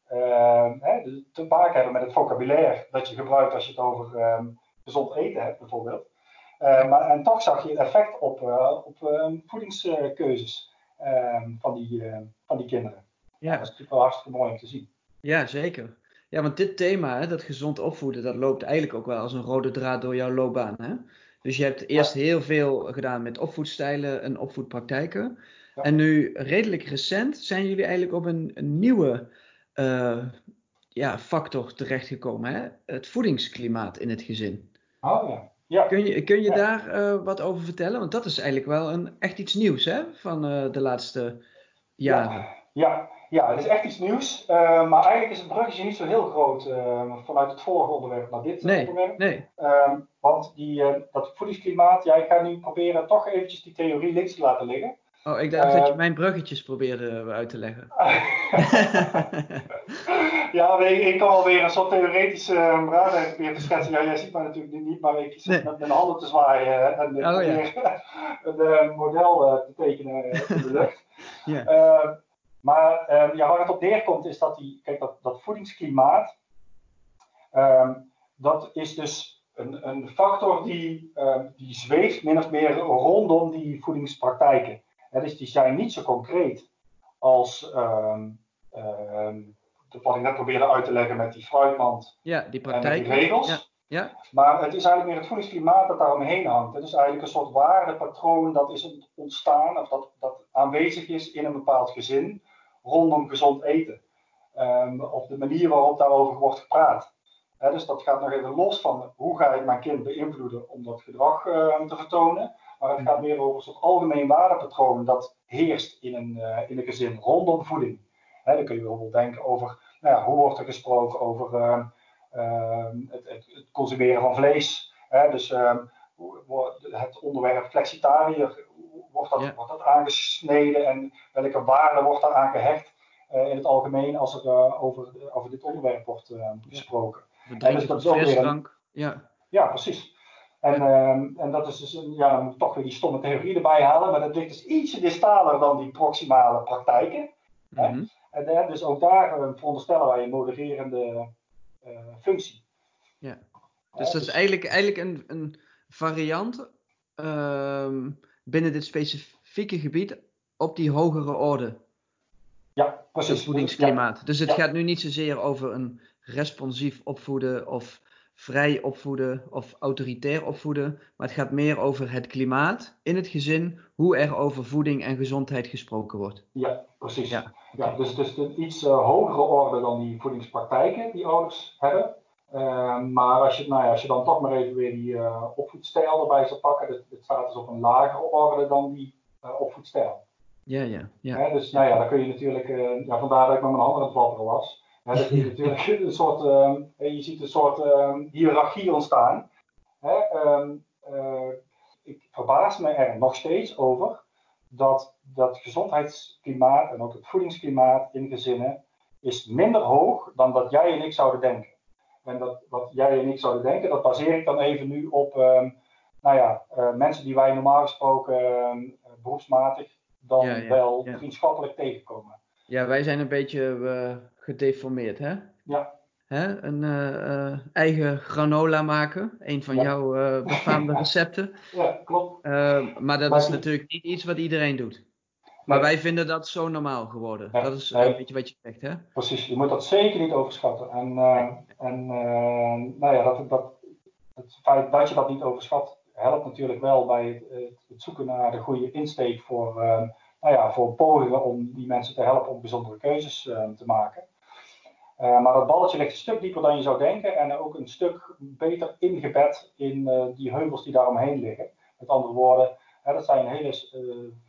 hè, te maken hebben met het vocabulaire dat je gebruikt als je het over ehm, gezond eten hebt, bijvoorbeeld. Uh, maar, en toch zag je het effect op, uh, op voedingskeuzes ehm, van, die, van die kinderen. Ja. Dat is natuurlijk wel hartstikke mooi om te zien. Ja, zeker. Ja, want dit thema, hè, dat gezond opvoeden, dat loopt eigenlijk ook wel als een rode draad door jouw loopbaan. Hè? Dus je hebt eerst heel veel gedaan met opvoedstijlen en opvoedpraktijken. En nu, redelijk recent, zijn jullie eigenlijk op een, een nieuwe uh, ja, factor terechtgekomen. Hè? Het voedingsklimaat in het gezin. Oh ja. ja. Kun je, kun je daar uh, wat over vertellen? Want dat is eigenlijk wel een, echt iets nieuws hè? van uh, de laatste jaren. Ja, ja, het is echt iets nieuws. maar eigenlijk is het bruggetje niet zo heel groot vanuit het vorige onderwerp naar dit nee, onderwerp. Nee. Ehm, want die, dat voedingsklimaat, ja, ik ga nu proberen toch eventjes die theorie links te laten liggen. Oh, ik dacht dat je mijn bruggetjes probeerde uit te leggen. <laughs> ja, ik kan alweer een soort theoretische uh, proberen te schetsen. Ja, jij ziet mij natuurlijk niet, maar ik zit met mijn handen te zwaaien en oh, ja. <laughs> een uh, model uh, te tekenen in de lucht. <laughs> ja. Ehm, maar ehm, ja, waar het op neerkomt is dat, die, kijk, dat, dat voedingsklimaat, um, dat is dus een, een factor die, die zweeft min of meer rondom die voedingspraktijken. Dus die zijn niet zo concreet als Um, wat ik net probeerde uit te leggen met die fruitmand ja, die praktijk. en die regels. Ja. Ja. Maar het is eigenlijk meer het voedingsklimaat dat daaromheen hangt. Het is eigenlijk een soort waardepatroon dat is ontstaan, of dat, dat aanwezig is in een bepaald gezin rondom gezond eten. Um, of de manier waarop daarover wordt gepraat. dus dat gaat nog even los van hoe ga ik mijn kind beïnvloeden om dat gedrag uh, te vertonen. Maar het gaat meer over een soort algemeen waardepatroon dat heerst in een, uh, in een gezin rondom voeding. dan kun je bijvoorbeeld denken over nou ja, hoe wordt er gesproken over ehm, ehm, het, het, het, consumeren van vlees? Hè? Dus ehm, het onderwerp flexitariër, wordt dat, wordt dat aangesneden en welke waarde wordt daar aan gehecht uh, in het algemeen als er uh, over, over dit onderwerp wordt uh, gesproken? Dus dat is ook weer een, ja. ja, precies. En, en dat is dus, een, ja, dan moet ik toch weer die stomme theorie erbij halen, maar dat ligt dus ietsje distaler dan die proximale praktijken. Mm -hmm. En dus ook daar uh, veronderstellen wij een modererende uh, functie. Ja, dus dat is dus- eigenlijk, eigenlijk een, een variant uh, binnen dit specifieke gebied op die hogere orde. Ja, precies. Het voedingsklimaat. Ja. Dus het ja. gaat nu niet zozeer over een responsief opvoeden of vrij opvoeden of autoritair opvoeden, maar het gaat meer over het klimaat in het gezin, hoe er over voeding en gezondheid gesproken wordt. Ja, precies. Ja, ja dus het is een iets uh, hogere orde dan die voedingspraktijken die ouders hebben. Uh, maar als je, nou ja, als je dan toch maar even weer die uh, opvoedstijl erbij zou pakken, het, staat dus op een lagere orde dan die opvoedstijl. Ja, ja. ja. Dus nou ja, dan kun je natuurlijk, ja, vandaar dat ik met mijn handen aan het wapperen was. Ja, dat je <laughs> natuurlijk een soort, uh, je ziet een soort uh, hiërarchie ontstaan. Hè? Um, uh, ik verbaas me er nog steeds over dat dat gezondheidsklimaat en ook het voedingsklimaat in gezinnen is minder hoog dan dat jij en ik zouden denken. En dat wat jij en ik zouden denken, dat baseer ik dan even nu op nou ja, uh, mensen die wij normaal gesproken uh, beroepsmatig dan ja, ja, wel ja. vriendschappelijk tegenkomen. Ja, wij zijn een beetje gedeformeerd, hè? Ja. Hè? Een uh, eigen granola maken, een van ja. jouw uh, befaamde <laughs> recepten. Ja, klopt. maar dat maar is natuurlijk niet iets wat iedereen doet. Maar nee. wij vinden dat zo normaal geworden. Ja, dat is nee. een beetje wat je zegt, hè? Precies, je moet dat zeker niet overschatten. En, en nou ja, dat, dat, het feit dat je dat niet overschat, helpt natuurlijk wel bij het, het zoeken naar de goede insteek voor nou ja, voor pogingen om die mensen te helpen om bijzondere keuzes uh, te maken. Uh, maar dat balletje ligt een stuk dieper dan je zou denken en ook een stuk beter ingebed in uh, die heuvels die daaromheen liggen. Met andere woorden, hè, dat zijn hele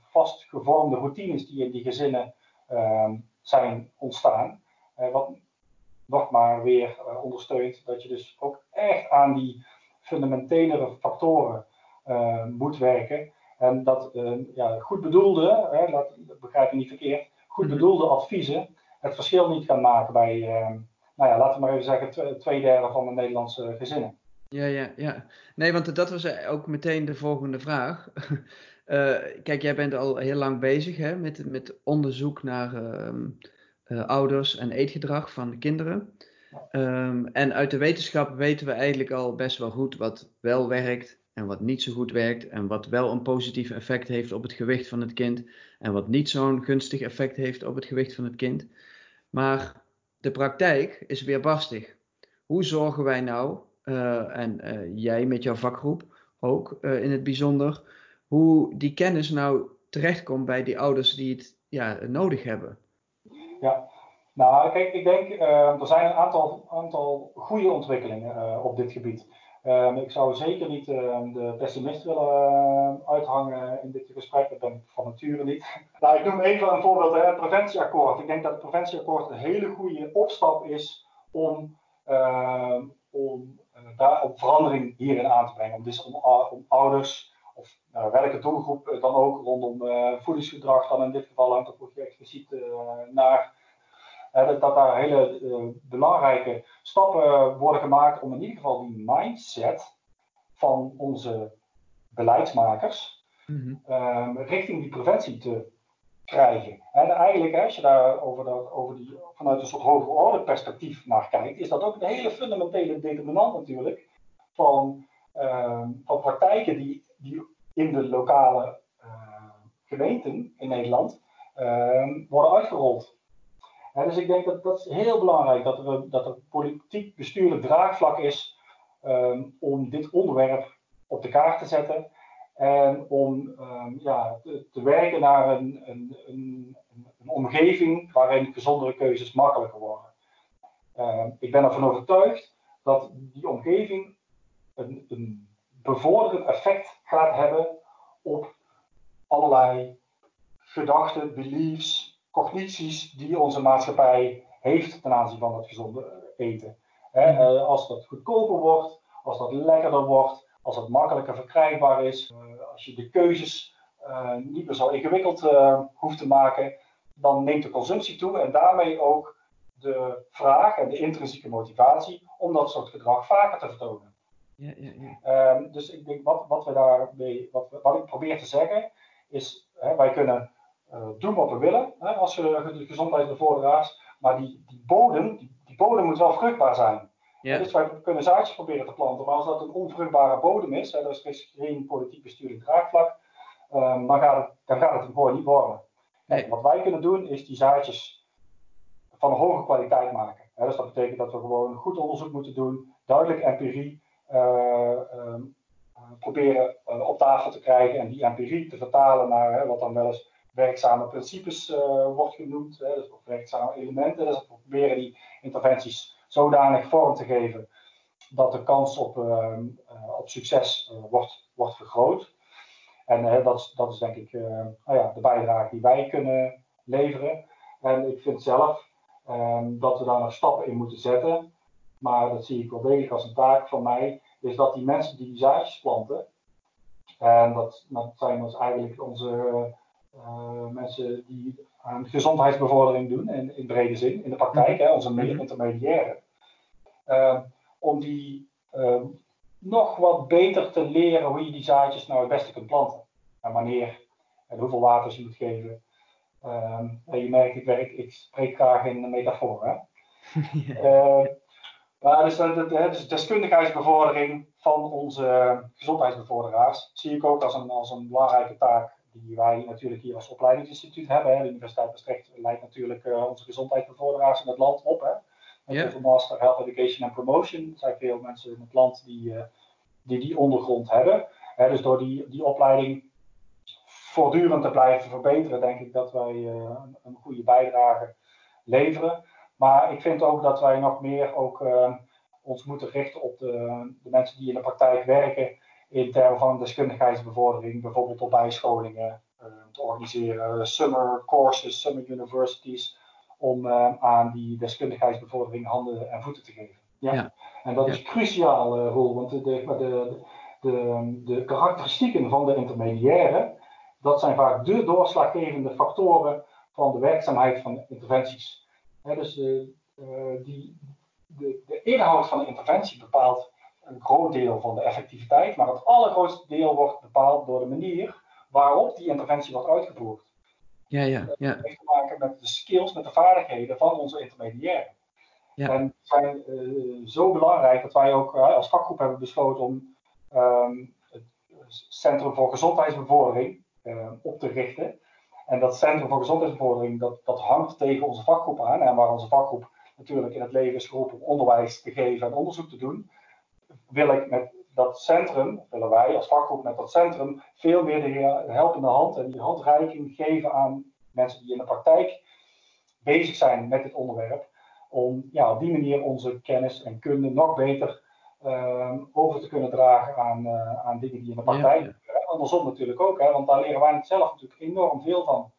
vastgevormde routines die in die gezinnen ehm, zijn ontstaan. wat nog maar weer ondersteunt dat je dus ook echt aan die fundamentelere factoren moet werken en dat uh, ja, goed bedoelde, hè, dat, dat begrijp je niet verkeerd, goed bedoelde adviezen het verschil niet gaan maken bij, nou ja, laten we maar even zeggen, twee derde van de Nederlandse gezinnen. Ja, ja, ja. Nee, want dat was ook meteen de volgende vraag. Uh, <laughs> kijk, jij bent al heel lang bezig hè, met, met onderzoek naar uh, uh, ouders en eetgedrag van kinderen. Um, en uit de wetenschap weten we eigenlijk al best wel goed wat wel werkt en wat niet zo goed werkt. En wat wel een positief effect heeft op het gewicht van het kind. En wat niet zo'n gunstig effect heeft op het gewicht van het kind. Maar de praktijk is weer barstig. Hoe zorgen wij nou, uh, en uh, jij met jouw vakgroep ook uh, in het bijzonder, hoe die kennis nou terechtkomt bij die ouders die het ja, nodig hebben? Ja, nou kijk, ik denk er zijn een aantal, aantal goede ontwikkelingen op dit gebied. Um, ik zou zeker niet uh, de pessimist willen uithangen in dit gesprek. Dat ben ik van nature niet. <laughs> Nou, ik noem even een voorbeeld, hè, het preventieakkoord. Ik denk dat het preventieakkoord een hele goede opstap is om, om, daar, om verandering hierin aan te brengen. Om, dus om, om ouders, of welke doelgroep dan ook rondom voedingsgedrag, dan in dit geval hangt dat ook expliciet naar dat, dat daar hele uh, belangrijke stappen worden gemaakt om in ieder geval die mindset van onze beleidsmakers mm -hmm. richting die preventie te krijgen. En eigenlijk, als je daar over dat, over die, vanuit een soort hoger orde perspectief naar kijkt, is dat ook een hele fundamentele determinant natuurlijk van, uh, van praktijken die, die in de lokale uh, gemeenten in Nederland uh, worden uitgerold dus ik denk dat dat is heel belangrijk dat er, dat er politiek bestuurlijk draagvlak is um, om dit onderwerp op de kaart te zetten. En om um, ja, te, werken naar een, een, een, een, omgeving waarin gezondere keuzes makkelijker worden. Um, ik ben ervan overtuigd dat die omgeving een bevorderend effect gaat hebben op allerlei gedachten, beliefs, cognities die onze maatschappij heeft ten aanzien van het gezonde eten. Mhm. als dat goedkoper wordt, als dat lekkerder wordt, als het makkelijker verkrijgbaar is, eh, als je de keuzes uh, niet meer zo ingewikkeld uh, hoeft te maken, dan neemt de consumptie toe en daarmee ook de vraag en de intrinsieke motivatie om dat soort gedrag vaker te vertonen. Ja, ja, ja. Ehm, dus ik denk wat, wat we daarmee, wat, wat ik probeer te zeggen, is hè, wij kunnen doen wat we willen hè, als we de gezondheidsbevorderaars. Maar die, die bodem, die, die, bodem moet wel vruchtbaar zijn. Ja. Dus wij kunnen zaadjes proberen te planten, maar als dat een onvruchtbare bodem is, hè, dus er is geen politiek bestuurlijk draagvlak, um, dan, gaat het, dan gaat het hem gewoon niet worden. Nee. Wat wij kunnen doen is die zaadjes van een hoge kwaliteit maken. Hè, dus dat betekent dat we gewoon goed onderzoek moeten doen, duidelijk empirie uh, um, proberen uh, op tafel te krijgen en die empirie te vertalen naar hè, wat dan wel eens werkzame principes uh, wordt genoemd, hè, dus werkzame elementen. Dus we proberen die interventies zodanig vorm te geven dat de kans op, uh, op succes uh, wordt, wordt vergroot. En dat, dat is denk ik nou ja, de bijdrage die wij kunnen leveren. En ik vind zelf ehm, dat we daar nog stappen in moeten zetten. Maar dat zie ik wel degelijk als een taak van mij. Is dat die mensen die die zaadjes planten. En dat, dat zijn dus eigenlijk onze mensen die aan gezondheidsbevordering doen, in, in brede zin, in de praktijk, hè, onze mm intermediairen. Uh, om die uh, nog wat beter te leren hoe je die zaadjes nou het beste kunt planten. En wanneer en hoeveel water je moet geven. Ehm, je merkt, ik, werk, ik spreek graag in metaforen. <laughs> maar dus, dus deskundigheidsbevordering van onze gezondheidsbevorderaars zie ik ook als een, als een belangrijke taak die wij natuurlijk hier als opleidingsinstituut hebben. Hè. De Universiteit Maastricht leidt natuurlijk uh, onze gezondheidsbevorderaars in het land op. Hè. Met yeah. Master Health Education and Promotion. Er zijn veel mensen in het land die uh, die, die ondergrond hebben. Hè, dus door die, die opleiding voortdurend te blijven verbeteren, denk ik dat wij uh, een goede bijdrage leveren. Maar ik vind ook dat wij nog meer ook, ons moeten richten op de, de mensen die in de praktijk werken in termen van deskundigheidsbevordering, bijvoorbeeld op bijscholingen uh, te organiseren, summer courses, summer universities, om uh, aan die deskundigheidsbevordering handen en voeten te geven. Ja. ja. En dat ja. is cruciaal, uh, Roel, want de, de, de, de, karakteristieken van de intermediaire, dat zijn vaak de doorslaggevende factoren van de werkzaamheid van interventies. dus die, de, de inhoud van de interventie bepaalt een groot deel van de effectiviteit, maar het allergrootste deel wordt bepaald door de manier waarop die interventie wordt uitgevoerd. Ja, ja, ja. Dat heeft te maken met de skills, met de vaardigheden van onze intermediairen. Ja. En zijn uh, zo belangrijk dat wij ook uh, als vakgroep hebben besloten om um, het Centrum voor Gezondheidsbevordering uh, op te richten. En dat Centrum voor Gezondheidsbevordering, dat, dat hangt tegen onze vakgroep aan. En waar onze vakgroep natuurlijk in het leven is geroepen om onderwijs te geven en onderzoek te doen, wil ik met dat centrum, willen wij als vakgroep met dat centrum, veel meer de helpende hand en die handreiking geven aan mensen die in de praktijk bezig zijn met dit onderwerp. Om ja, op die manier onze kennis en kunde nog beter uh, over te kunnen dragen aan, uh, aan dingen die in de praktijk ja, ja. Andersom natuurlijk ook, hè, want daar leren wij zelf natuurlijk enorm veel van.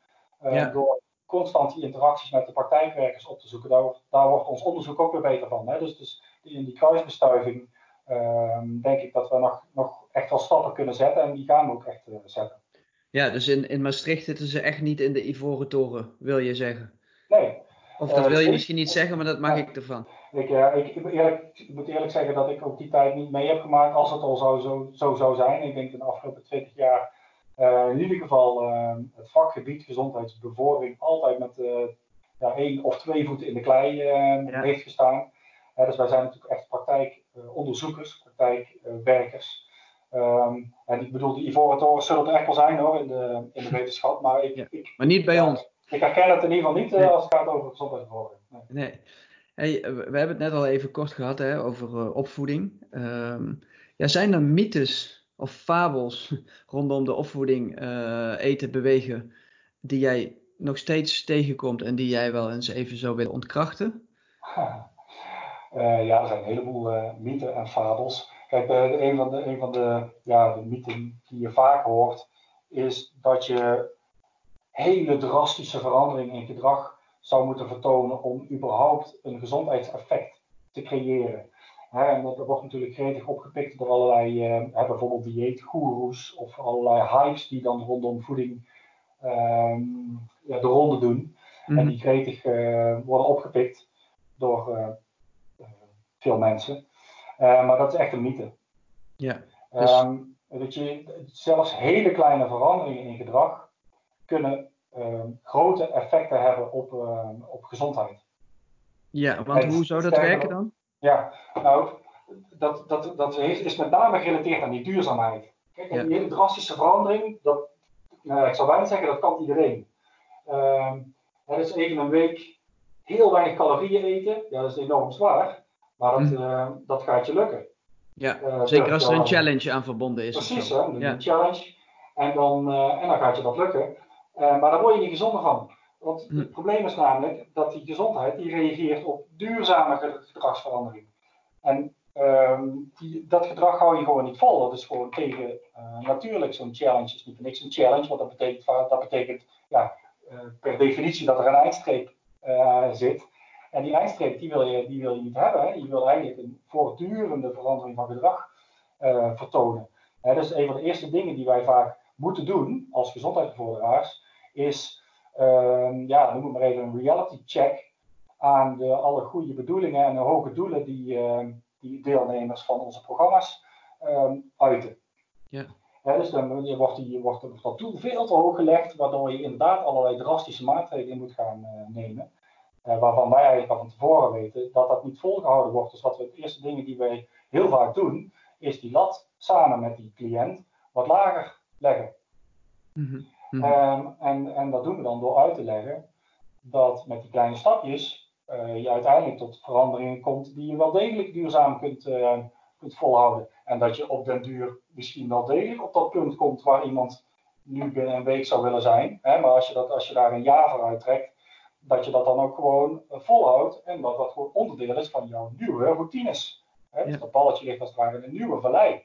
Uh, ja. Door constant die interacties met de praktijkwerkers op te zoeken. Daar, daar wordt ons onderzoek ook weer beter van. Hè. Dus, dus in die kruisbestuiving Ehm, denk ik dat we nog, nog echt wel stappen kunnen zetten en die gaan we ook echt uh, zetten. Ja, dus in, in Maastricht zitten ze echt niet in de Ivoren Toren, wil je zeggen? Nee. Of dat uh, wil je misschien niet zeggen, maar dat mag ik ervan. Ik, ja, ik, eerlijk, ik, moet eerlijk zeggen dat ik ook die tijd niet mee heb gemaakt als het al zo, zo, zo zou zijn. Ik denk in de afgelopen 20 jaar uh, in ieder geval het vakgebied gezondheidsbevordering altijd met ja, één of twee voeten in de klei ja. heeft gestaan. Dus wij zijn natuurlijk echt praktijk eh, onderzoekers, praktijkwerkers. Um, en ik bedoel, die ivoren toren zullen er echt wel zijn hoor, in de, in de wetenschap. Maar, ik, ja, ik, maar niet bij ja, ons. Ik herken het in ieder geval niet nee. als het gaat over gezondheidsbevordering. Nee. nee. Hey, we hebben het net al even kort gehad hè, over uh, opvoeding. Um, ja, zijn er mythes of fabels <laughs> rondom de opvoeding, uh, eten, bewegen, die jij nog steeds tegenkomt en die jij wel eens even zou willen ontkrachten? <laughs> Uh, ja, er zijn een heleboel uh, mythen en fabels. Kijk, uh, een van, de, een van de, ja, de mythen die je vaak hoort, is dat je hele drastische veranderingen in gedrag zou moeten vertonen om überhaupt een gezondheidseffect te creëren. Hè, en dat wordt natuurlijk gretig opgepikt door allerlei, hè, bijvoorbeeld dieetgoeroes of allerlei hypes die dan rondom voeding um, ja, de ronde doen. Mm -hmm. En die gretig worden opgepikt door veel mensen. Uh, maar dat is echt een mythe. Ja, dus... um, dat je zelfs hele kleine veranderingen in gedrag kunnen um, grote effecten hebben op, uh, op gezondheid. Ja, want en hoe zou dat werken dan? Ja, nou, dat, dat, dat is met name gerelateerd aan die duurzaamheid. Kijk, ja. die hele drastische verandering, dat, nou, ik zou bijna zeggen, dat kan iedereen. Um, dat is even een week heel weinig calorieën eten, ja, dat is enorm zwaar. Maar dat, mm. uh, dat gaat je lukken. Ja, uh, zeker als er een challenge aan verbonden is. Precies, hè, ja. een challenge. En dan, uh, en dan gaat je dat lukken. maar daar word je niet gezonder van. Want mm. het probleem is namelijk dat die gezondheid die reageert op duurzame gedragsverandering. En um, die, dat gedrag hou je gewoon niet vol. Dat is gewoon tegen natuurlijk zo'n challenge. is niet niks een challenge, want dat betekent, dat betekent ja, per definitie dat er een eindstreep zit. En die eindstreep die wil, je, die wil je niet hebben. Hè? Je wil eigenlijk een voortdurende verandering van gedrag uh, vertonen. Hè, dus een van de eerste dingen die wij vaak moeten doen als gezondheidsbevorderaars is, uh, ja, noem het maar even een reality check aan de, alle goede bedoelingen en de hoge doelen die, uh, die deelnemers van onze programma's um, uiten. Ja. Dus dan wordt, die, wordt dat doel veel te hoog gelegd, waardoor je inderdaad allerlei drastische maatregelen moet gaan uh, nemen. Uh, waarvan wij eigenlijk al van tevoren weten dat dat niet volgehouden wordt. Dus wat we, de eerste dingen die wij heel vaak doen, is die lat samen met die cliënt wat lager leggen. Mm -hmm. um, en, en dat doen we dan door uit te leggen dat met die kleine stapjes uh, je uiteindelijk tot veranderingen komt die je wel degelijk duurzaam kunt, uh, kunt volhouden. En dat je op den duur misschien wel degelijk op dat punt komt waar iemand nu binnen een week zou willen zijn. Hè? Maar als je, dat, als je daar een jaar voor uittrekt, dat je dat dan ook gewoon uh, volhoudt en dat dat gewoon onderdeel is van jouw nieuwe routines. Hè? Ja. Dus dat balletje ligt als het ware in een nieuwe vallei.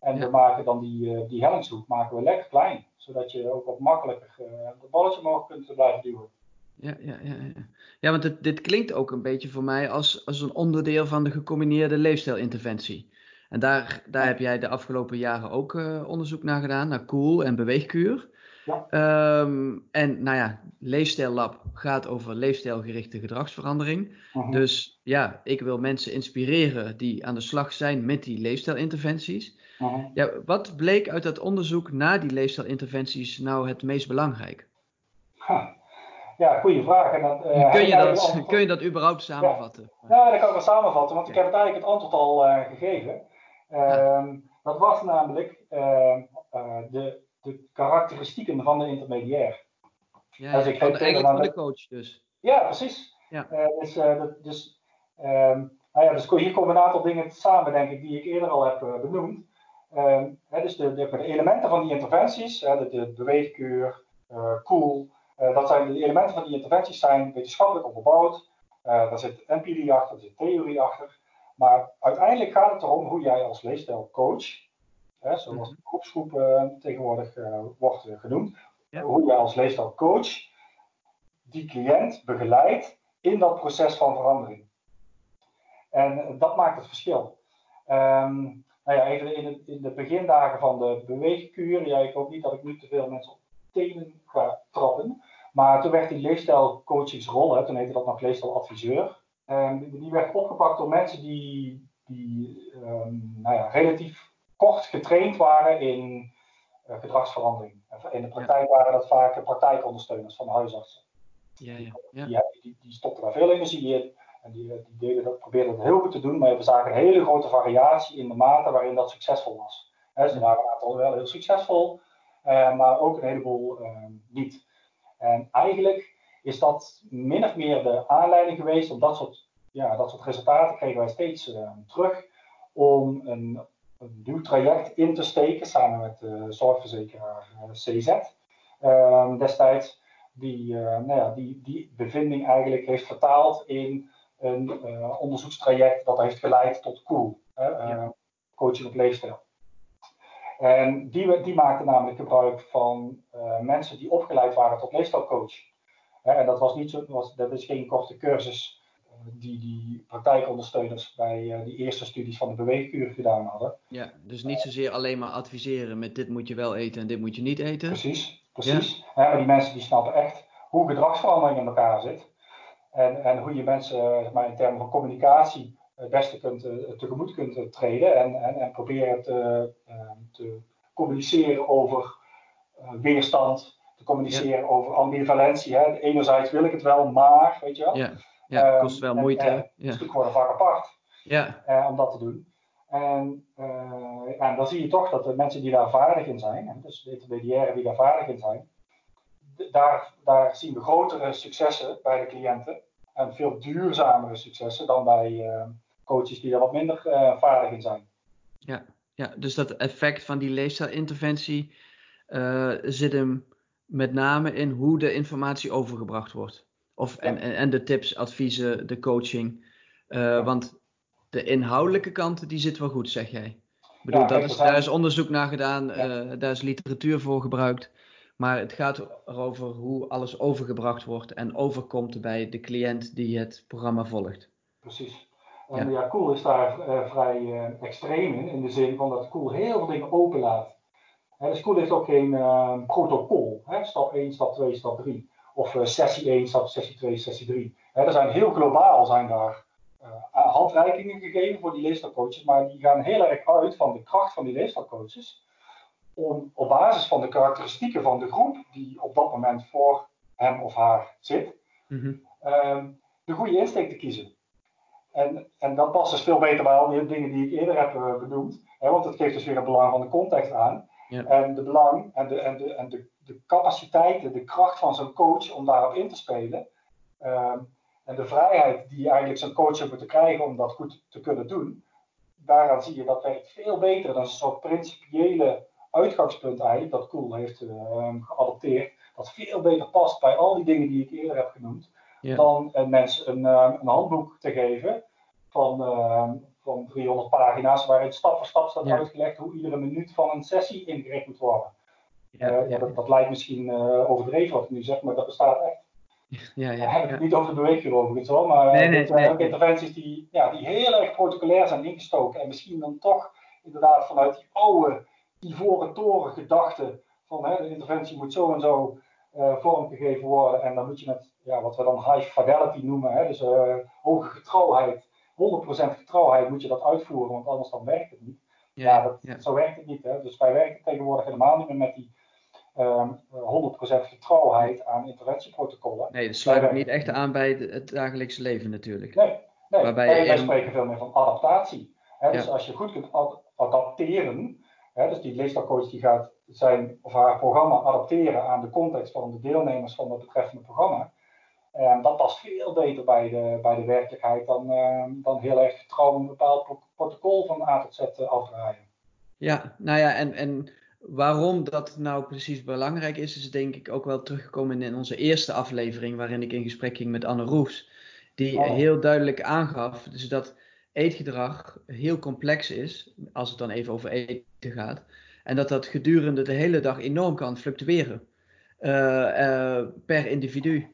En ja. we maken dan die, uh, die hellingshoek maken we lekker klein, zodat je ook op makkelijker uh, dat balletje omhoog kunt blijven duwen. Ja, ja, ja, ja. ja want het, dit klinkt ook een beetje voor mij als, als een onderdeel van de gecombineerde leefstijlinterventie. En daar, daar heb jij de afgelopen jaren ook uh, onderzoek naar gedaan, naar Cool en Beweegkuur. Ja. Ehm, en nou ja, Leefstijl Lab gaat over leefstijlgerichte gedragsverandering. Mhm. Dus ja, ik wil mensen inspireren die aan de slag zijn met die leefstijlinterventies. Mhm. Ja, wat bleek uit dat onderzoek naar die leefstijlinterventies nou het meest belangrijk? Ja, goede vraag. En dat, eh, kun, je dat, <laughs> antwoord- kun je dat überhaupt samenvatten? Ja, dat kan ik wel samenvatten, want ik heb het eigenlijk het antwoord al eh, gegeven. Ehm, Dat was namelijk ehm, eh, de, de karakteristieken van de intermediair. Ja, Dus ja, ik van de- eigenlijk van de coach dus. Ja, precies. Ja. Eh, dus, eh, dus, ehm, nou ja, dus hier komen een aantal dingen samen, denk ik, die ik eerder al heb eh, benoemd. Ehm, hè, dus de, de, de elementen van die interventies, hè, de, de beweegkuur, cool, dat zijn de elementen van die interventies zijn wetenschappelijk onderbouwd. Daar zit empirie achter, er zit theorie achter. Maar uiteindelijk gaat het erom hoe jij als leefstijlcoach, hè, zoals Mhm. de groepsgroep eh, tegenwoordig eh, wordt eh, genoemd, Ja. hoe jij als leefstijlcoach die cliënt begeleidt in dat proces van verandering. En dat maakt het verschil. Ehm, nou ja, even in de, in de begindagen van de beweegkuur. Ja, ik hoop niet dat ik nu te veel mensen op tenen ga trappen. Maar toen werd die leefstijlcoachingsrol, hè, toen heette dat nog leefstijladviseur. ehm, die, werd opgepakt door mensen die, die ehm, nou ja, relatief kort getraind waren in eh, gedragsverandering. In de praktijk waren dat vaak praktijkondersteuners van huisartsen. Ja, ja, ja. Die, die, die stopten daar veel energie in. En die, die deden dat, probeerden dat heel goed te doen, maar we zagen een hele grote variatie in de mate waarin dat succesvol was. Hè, ze waren een aantal wel heel succesvol, eh, maar ook een heleboel eh, niet. En eigenlijk is dat min of meer de aanleiding geweest om dat soort, ja, dat soort resultaten kregen wij steeds eh, terug om een, een nieuw traject in te steken samen met de zorgverzekeraar eh, CZ eh, destijds die, eh, nou ja, die, die bevinding eigenlijk heeft vertaald in een eh, onderzoekstraject dat heeft geleid tot COOL, eh, Ja. coaching op leefstijl. En die, die maakten namelijk gebruik van eh, mensen die opgeleid waren tot leefstijlcoach. Hè, en dat, was niet zo, was, dat is geen korte cursus eh, die die praktijkondersteuners bij eh, die eerste studies van de beweegkuur gedaan hadden. Ja, dus niet zozeer alleen maar adviseren met dit moet je wel eten en dit moet je niet eten. Precies, precies. Ja, maar die mensen die snappen echt hoe gedragsverandering in elkaar zit. En, en hoe je mensen eh, zeg maar, in termen van communicatie het beste kunt, eh, tegemoet kunt treden. En, en, en proberen te, te communiceren over weerstand. Te communiceren over ambivalentie. Hè. Enerzijds wil ik het wel, maar, weet je wel. Ja, ja Ehm, kost wel en- moeite. en ja. Stukken worden vaak apart Ja, eh, om dat te doen. En, eh, en dan zie je toch dat de mensen die daar vaardig in zijn, dus de intermediairen die daar vaardig in zijn, daar, daar zien we grotere successen bij de cliënten en veel duurzamere successen dan bij eh, coaches die daar wat minder vaardig in zijn. ja, dus dat effect van die leefstijlinterventie zit hem met name in hoe de informatie overgebracht wordt. Of, en, en, de tips, adviezen, de coaching. Eh, Want de inhoudelijke kant, die zit wel goed, zeg jij. Ik bedoel, Ja, dat is, daar is onderzoek naar gedaan, Ja. eh, daar is literatuur voor gebruikt. Maar het gaat erover hoe alles overgebracht wordt en overkomt bij de cliënt die het programma volgt. Precies. En Ja. ja, Cool is daar eh, vrij eh, extreem in, in de zin van dat Cool heel veel dingen openlaat. Hè, dus Cool heeft ook geen protocol. Hè, stap 1, stap 2, stap 3. Of eh, sessie 1, stap, sessie 2, sessie 3. Hè, er zijn heel globaal zijn daar eh, handreikingen gegeven voor die leefstijlcoaches, maar die gaan heel erg uit van de kracht van die leefstijlcoaches. Om op basis van de karakteristieken van de groep die op dat moment voor hem of haar zit, Mhm. ehm, de goede insteek te kiezen. En, en dat past dus veel beter bij al die dingen die ik eerder heb eh, benoemd. Hè, want het geeft dus weer het belang van de context aan. Ja. En de belang en, de, en, de, en de, de capaciteiten, de kracht van zo'n coach om daarop in te spelen. Ehm, en de vrijheid die eigenlijk zo'n coach heeft moeten krijgen om dat goed te kunnen doen. Daaraan zie je dat werkt veel beter. Is een soort principiële uitgangspunt eigenlijk, dat Cool heeft eh, geadopteerd. Dat veel beter past bij al die dingen die ik eerder heb genoemd dan een mensen een, eh, een handboek te geven van, van 300 pagina's, waarin stap voor stap staat uitgelegd hoe iedere minuut van een sessie ingericht moet worden. Ja, Eh, ja, dat, dat lijkt misschien eh, overdreven wat ik nu zeg, maar dat bestaat echt. <laughs> ja, Daar ja, heb ik het niet over de beweegkuur overigens hoor, maar Nee, eh, nee, dit nee, ook interventies die, ja, die heel erg protocolair zijn ingestoken en misschien dan toch inderdaad vanuit die oude ivoren toren gedachte van hè, de interventie moet zo en zo uh, vormgegeven worden. En dan moet je met ja, wat we dan high fidelity noemen, hè, dus uh, hoge getrouwheid, 100% getrouwheid moet je dat uitvoeren, want anders dan werkt het niet. Ja, dat, ja. zo werkt het niet. Hè. Dus wij werken tegenwoordig helemaal niet meer met die um, ehm, 100% getrouwheid aan interventieprotocollen. Nee, dat sluit ook niet echt aan bij het dagelijkse leven natuurlijk. Nee, nee. Waarbij wij, wij spreken veel meer van adaptatie. Hè, dus als je goed kunt ad adapteren, hè, dus die leestalcoach die gaat zijn of haar programma adapteren aan de context van de deelnemers van het betreffende programma. En dat past veel beter bij de, bij de werkelijkheid dan, uh, dan heel erg trouw een bepaald protocol van A tot Z uh, afdraaien. Ja, nou ja, en, en waarom dat nou precies belangrijk is, is denk ik ook wel teruggekomen in onze eerste aflevering, waarin ik in gesprek ging met Anne Roes. Die oh. heel duidelijk aangaf dus dat eetgedrag heel complex is, als het dan even over eten gaat. En dat dat gedurende de hele dag enorm kan fluctueren uh, uh, per individu.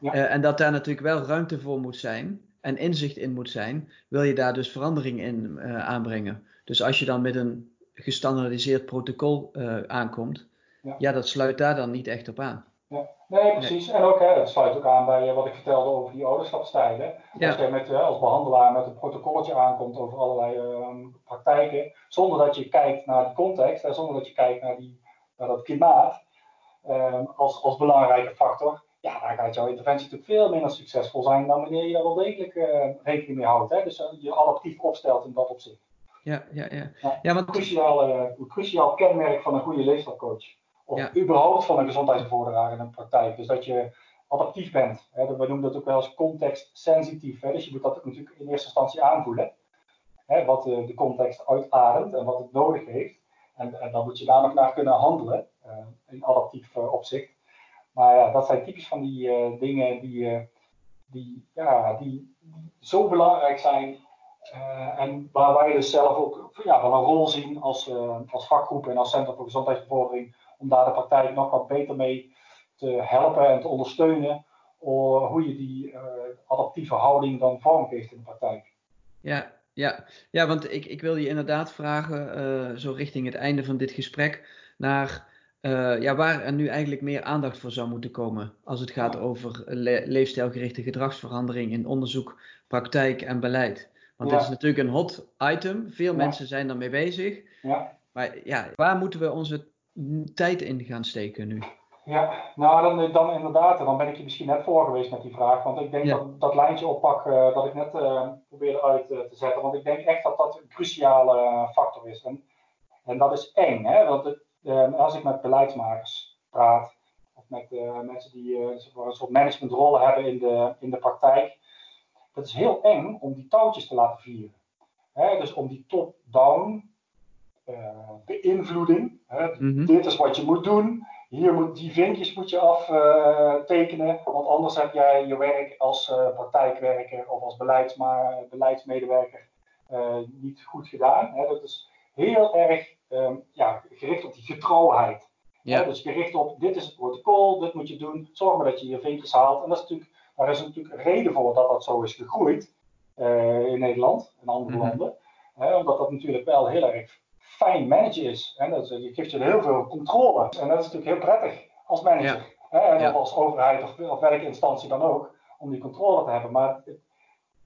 Ja. Uh, en dat daar natuurlijk wel ruimte voor moet zijn en inzicht in moet zijn, wil je daar dus verandering in aanbrengen. Dus als je dan met een gestandardiseerd protocol aankomt, ja. ja. dat sluit daar dan niet echt op aan. Ja. Nee, precies. En ook, hè, het sluit ook aan bij wat ik vertelde over die ouderschapstijden. Als je met, als behandelaar met een protocolletje aankomt over allerlei uh, praktijken, zonder dat je kijkt naar de context, hè, zonder dat je kijkt naar, die, naar dat klimaat uh, als, als belangrijke factor, ja, dan gaat jouw interventie natuurlijk veel minder succesvol zijn dan wanneer je daar wel degelijk uh, rekening mee houdt. Hè? Dus je adaptief opstelt in dat opzicht. Ja, ja, ja. ja, ja want... cruciaal, een cruciaal kenmerk van een goede leefstijlcoach. Of ja. überhaupt van een gezondheidsbevorderaar in een praktijk. Dus dat je adaptief bent. Hè? We noemen dat ook wel eens context-sensitief. Dus je moet dat natuurlijk in eerste instantie aanvoelen. Hè? Wat de, de context uitademt en wat het nodig heeft. En, en dan moet je daar nog naar kunnen handelen. Uh, in adaptief opzicht. Maar ja, dat zijn typisch van die uh, dingen die, die, ja, die, die, zo belangrijk zijn. En waar wij dus zelf ook ja, wel een rol zien als, als vakgroep en als Centrum voor Gezondheidsbevordering om daar de praktijk nog wat beter mee te helpen en te ondersteunen. Hoe je die adaptieve houding dan vormgeeft in de praktijk. Ja, ja, ja want ik, ik wil je inderdaad vragen, zo richting het einde van dit gesprek, naar ja, waar er nu eigenlijk meer aandacht voor zou moeten komen als het gaat over le leefstijlgerichte gedragsverandering in onderzoek, praktijk en beleid. Want ja. dit is natuurlijk een hot item, veel ja. mensen zijn daarmee bezig. Ja. Maar ja, waar moeten we onze tijd in gaan steken nu? Ja, nou dan, dan inderdaad, dan ben ik je misschien net voor geweest met die vraag. Want ik denk ja. dat dat lijntje oppak uh, dat ik net uh, probeerde uit uh, te zetten. Want ik denk echt dat dat een cruciale factor is. En, en dat is eng, hè? want het, als ik met beleidsmakers praat, of met mensen die een soort managementrollen hebben in de, in de praktijk, dat is heel eng om die touwtjes te laten vieren. Dus om die top-down beïnvloeding, hè? Mm -hmm. dit is wat je moet doen hier moet, die vinkjes moet je aftekenen, uh, want anders heb jij je werk als uh, praktijkwerker of als beleidsmedewerker uh, niet goed gedaan. Hè. Dat is heel erg um, ja, gericht op die getrouwheid. Ja. Hè. Dus gericht op dit is het protocol, dit moet je doen, zorg maar dat je je vinkjes haalt. En dat is natuurlijk, daar is natuurlijk een reden voor dat dat zo is gegroeid in Nederland en andere mm -hmm. landen. Hè, omdat dat natuurlijk wel heel erg fijn managen is. Hè? Dat, je geeft je heel veel controle. En dat is natuurlijk heel prettig als manager. Hè? En ja. als overheid of, of, welke instantie dan ook, om die controle te hebben. Maar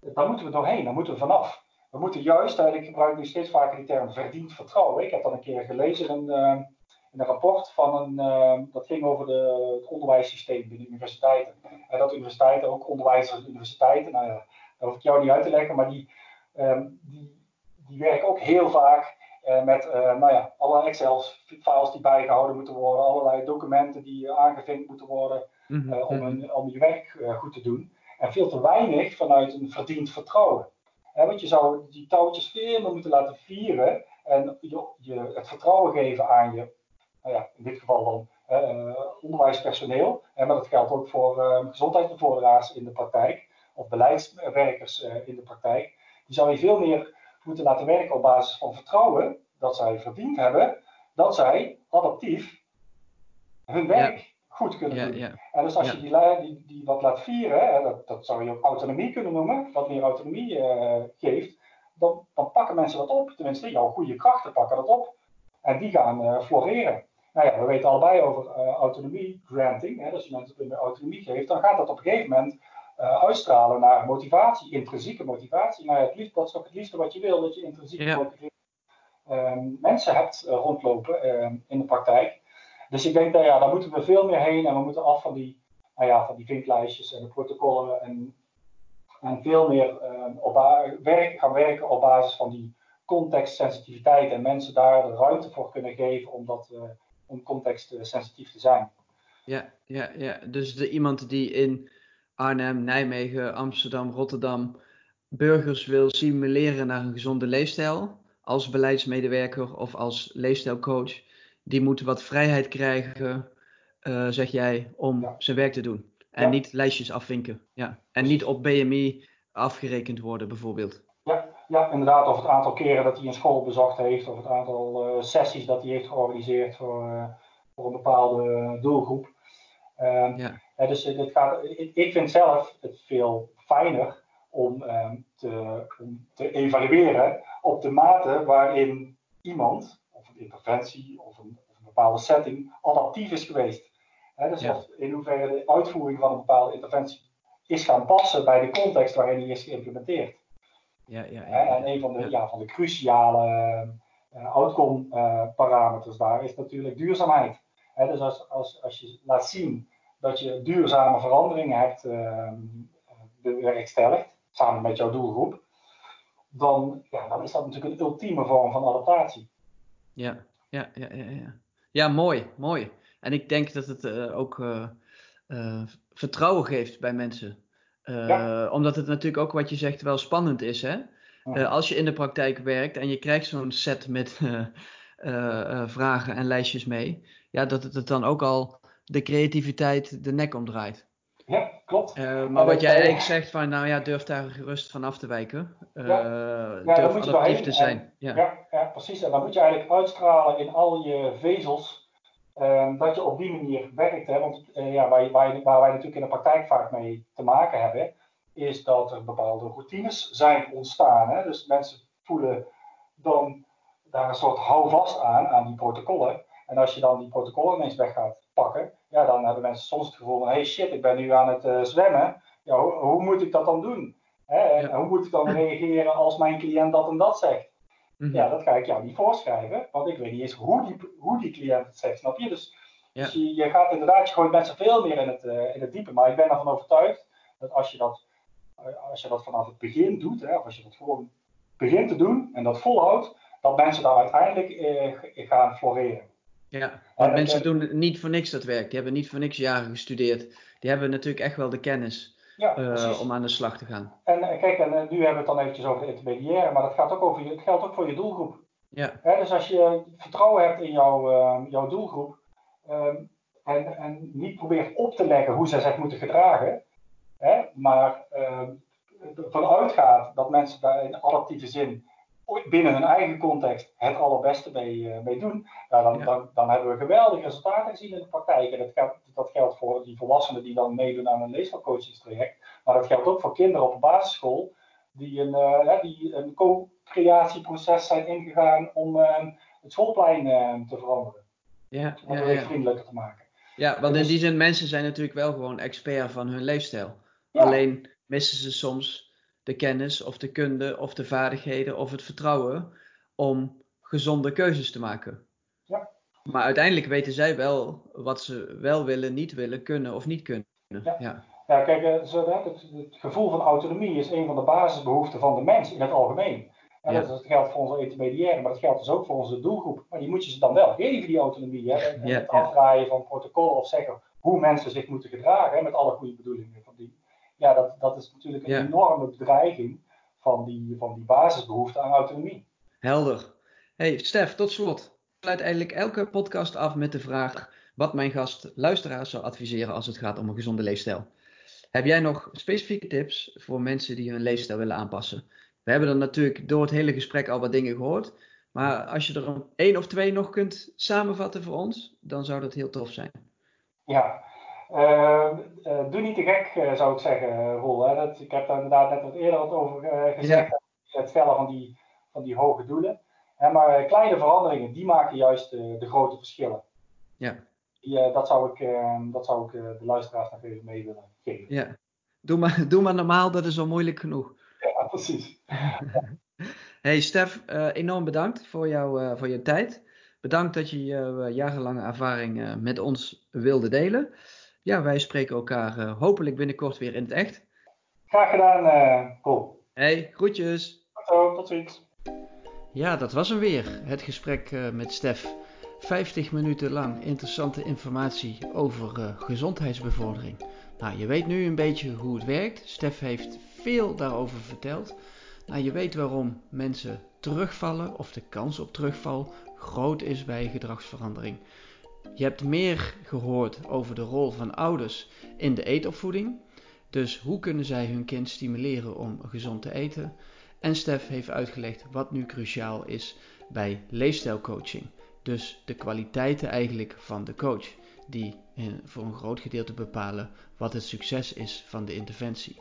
daar moeten we doorheen, daar moeten we vanaf. We moeten juist, ik gebruik nu steeds vaker die term verdiend vertrouwen. Ik heb dat een keer gelezen in, in een rapport van een, uh, dat ging over de, het onderwijssysteem binnen universiteiten. En dat universiteiten, ook onderwijzers universiteiten, nou ja, dat hoef ik jou niet uit te leggen, maar die, um, die, die werken ook heel vaak uh, met uh, nou ja, allerlei Excel-files die bijgehouden moeten worden, allerlei documenten die aangevinkt moeten worden mm -hmm. om, een, om je werk goed te doen. En veel te weinig vanuit een verdiend vertrouwen. want je zou die touwtjes veel meer moeten laten vieren en je, je het vertrouwen geven aan je, nou ja, in dit geval dan onderwijspersoneel. maar dat geldt ook voor gezondheidsbevorderaars in de praktijk of beleidswerkers in de praktijk. Die zou je veel meer moeten laten werken op basis van vertrouwen dat zij verdiend hebben dat zij adaptief hun werk ja. goed kunnen doen. Ja, en dus als je die, die, die wat laat vieren, hè, dat, dat zou je ook autonomie kunnen noemen, wat meer autonomie uh, geeft, dan, dan pakken mensen dat op. Tenminste, jouw goede krachten pakken dat op. En die gaan uh, floreren. Nou ja, we weten allebei over autonomie granting. Hè, als je mensen autonomie geeft, dan gaat dat op een gegeven moment uitstralen naar motivatie, intrinsieke motivatie. Nou ja, het liefst, dat is ook het liefste wat je wil, dat je intrinsiek ja. Ehm, mensen hebt rondlopen ehm, in de praktijk. Dus ik denk dat ja, daar moeten we veel meer heen en we moeten af van die, nou ja, van die vinklijstjes en de protocollen en, en veel meer uh, op werk, gaan werken op basis van die contextsensitiviteit en mensen daar de ruimte voor kunnen geven om, dat, om contextsensitief te zijn. Ja, ja, ja, dus de, iemand die in Arnhem, Nijmegen, Amsterdam, Rotterdam burgers wil simuleren naar een gezonde leefstijl als beleidsmedewerker of als leefstijlcoach, die moet wat vrijheid krijgen, uh, zeg jij, om zijn werk te doen. En niet lijstjes afvinken. Ja. En niet op BMI afgerekend worden, bijvoorbeeld. Ja, ja, inderdaad. Of het aantal keren dat hij een school bezocht heeft, of het aantal uh, sessies dat hij heeft georganiseerd voor, uh, voor een bepaalde doelgroep. Uh, ja. dus dit gaat, ik, ik, vind zelf het veel fijner om, ehm, te, om te evalueren op de mate waarin iemand interventie of een, of een bepaalde setting adaptief is geweest. dus in hoeverre de uitvoering van een bepaalde interventie is gaan passen bij de context waarin die is geïmplementeerd. Ja, ja, ja, en een van de, ja. van de cruciale uh, outcome uh, parameters daar is natuurlijk duurzaamheid. dus als, als, als je laat zien dat je duurzame veranderingen hebt bewerkstelligd, samen met jouw doelgroep, dan, ja, dan is dat natuurlijk een ultieme vorm van adaptatie. Ja, ja, ja, ja, ja. Ja, mooi, mooi. En ik denk dat het uh, ook uh, uh, vertrouwen geeft bij mensen. Ja. Omdat het natuurlijk ook wat je zegt wel spannend is. Hè? Ja. als je in de praktijk werkt en je krijgt zo'n set met <laughs> vragen en lijstjes mee. Ja, dat het, het dan ook al de creativiteit de nek omdraait. Ja, klopt. Uh, maar wat jij eigenlijk zegt van, nou ja, durf daar gerust van af te wijken. Ja. ja, durf adaptief te zijn. ja. ja. Ja, precies. En dan moet je eigenlijk uitstralen in al je vezels uh, dat je op die manier werkt. Hè? Want uh, ja, waar, waar, waar, wij natuurlijk in de praktijk vaak mee te maken hebben, is dat er bepaalde routines zijn ontstaan. Hè? Dus mensen voelen dan daar een soort houvast aan, aan die protocollen. En als je dan die protocollen ineens weg gaat pakken, ja, dan hebben mensen soms het gevoel van, hey shit, ik ben nu aan het uh, zwemmen. Ja, hoe, hoe, moet ik dat dan doen? Hè? En hoe moet ik dan reageren als mijn cliënt dat en dat zegt? Mm -hmm. Ja, dat ga ik jou niet voorschrijven, want ik weet niet eens hoe die, hoe die cliënt het zegt, snap je? Dus, ja. dus je, je, gaat inderdaad, je gooit mensen veel meer in het, uh, in het diepe. Maar ik ben ervan overtuigd dat als je dat, als je dat vanaf het begin doet, hè, of als je dat gewoon begint te doen en dat volhoudt, dat mensen daar uiteindelijk uh, gaan floreren. Ja, want mensen doen niet voor niks dat werk. Die hebben niet voor niks jaren gestudeerd. Die hebben natuurlijk echt wel de kennis ja, uh, om aan de slag te gaan. En kijk, en nu hebben we het dan eventjes over de intermediaire, maar dat gaat ook over je, het geldt ook voor je doelgroep. Ja. Hè, dus als je vertrouwen hebt in jouw, uh, jouw doelgroep um, en, en niet probeert op te leggen hoe zij zich moeten gedragen, hè, maar uh, ervan uitgaat dat mensen daar in adaptieve zin binnen hun eigen context het allerbeste mee, mee doen, dan, ja. dan, dan, hebben we geweldige resultaten gezien in de praktijk. En dat geldt, dat geldt voor die volwassenen die dan meedoen aan een leesvalcoachingstraject. Maar dat geldt ook voor kinderen op de basisschool die een, uh, die een co-creatieproces zijn ingegaan om uh, het schoolplein te veranderen. Ja, om het ja, vriendelijker te maken. Ja, want in dus die zin, mensen zijn natuurlijk wel gewoon expert van hun leefstijl. Alleen missen ze soms de kennis of de kunde of de vaardigheden of het vertrouwen om gezonde keuzes te maken. Maar uiteindelijk weten zij wel wat ze wel willen, niet willen, kunnen of niet kunnen. Ja, ja. ja kijk, eh, het, het, gevoel van autonomie is een van de basisbehoeften van de mens in het algemeen. En ja. dat, geldt voor onze intermediaire, maar dat geldt dus ook voor onze doelgroep. Maar die moet je ze dan wel geven, die autonomie. Hè? En het afdraaien van protocollen of zeggen hoe mensen zich moeten gedragen, hè, met alle goede bedoelingen van die ja, dat, dat is natuurlijk een enorme bedreiging van die, van die basisbehoefte aan autonomie. Helder. Hey Stef, tot slot. Sluit eigenlijk elke podcast af met de vraag wat mijn gast luisteraars zou adviseren als het gaat om een gezonde leefstijl. Heb jij nog specifieke tips voor mensen die hun leefstijl willen aanpassen? We hebben er natuurlijk door het hele gesprek al wat dingen gehoord. Maar als je er één of twee nog kunt samenvatten voor ons, dan zou dat heel tof zijn. Ja, uh, uh, doe niet te gek, uh, zou ik zeggen, Roel. Hè? Dat, ik heb daar inderdaad net wat eerder wat over gezegd. Ja. Het stellen van die, van die hoge doelen. Hè, maar kleine veranderingen, die maken juist de grote verschillen. Ja. Ja, dat zou ik, dat zou ik de luisteraars nog even mee willen geven. Ja. Doe maar, <laughs> doe maar normaal, dat is al moeilijk genoeg. Ja, precies. <laughs> hey Stef, enorm bedankt voor, jou, voor je tijd. Bedankt dat je je jarenlange ervaring met ons wilde delen. Ja, wij spreken elkaar hopelijk binnenkort weer in het echt. Graag gedaan, Paul. Hey, groetjes. Tot, tot ziens. Ja, dat was hem weer. Het gesprek uh, met Stef. 50 minuten lang interessante informatie over uh, gezondheidsbevordering. Nou, je weet nu een beetje hoe het werkt. Stef heeft veel daarover verteld. Nou, je weet waarom mensen terugvallen of de kans op terugval groot is bij gedragsverandering. Je hebt meer gehoord over de rol van ouders in de eetopvoeding. Dus hoe kunnen zij hun kind stimuleren om gezond te eten? En Stef heeft uitgelegd wat nu cruciaal is bij leefstijlcoaching. Dus de kwaliteiten eigenlijk van de coach, die voor een groot gedeelte bepalen wat het succes is van de interventie.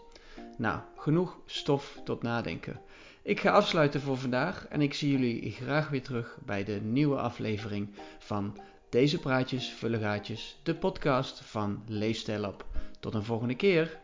Nou, genoeg stof tot nadenken. Ik ga afsluiten voor vandaag en ik zie jullie graag weer terug bij de nieuwe aflevering van Deze Praatjes Vullen Gaatjes, de podcast van Leefstijl Tot een volgende keer.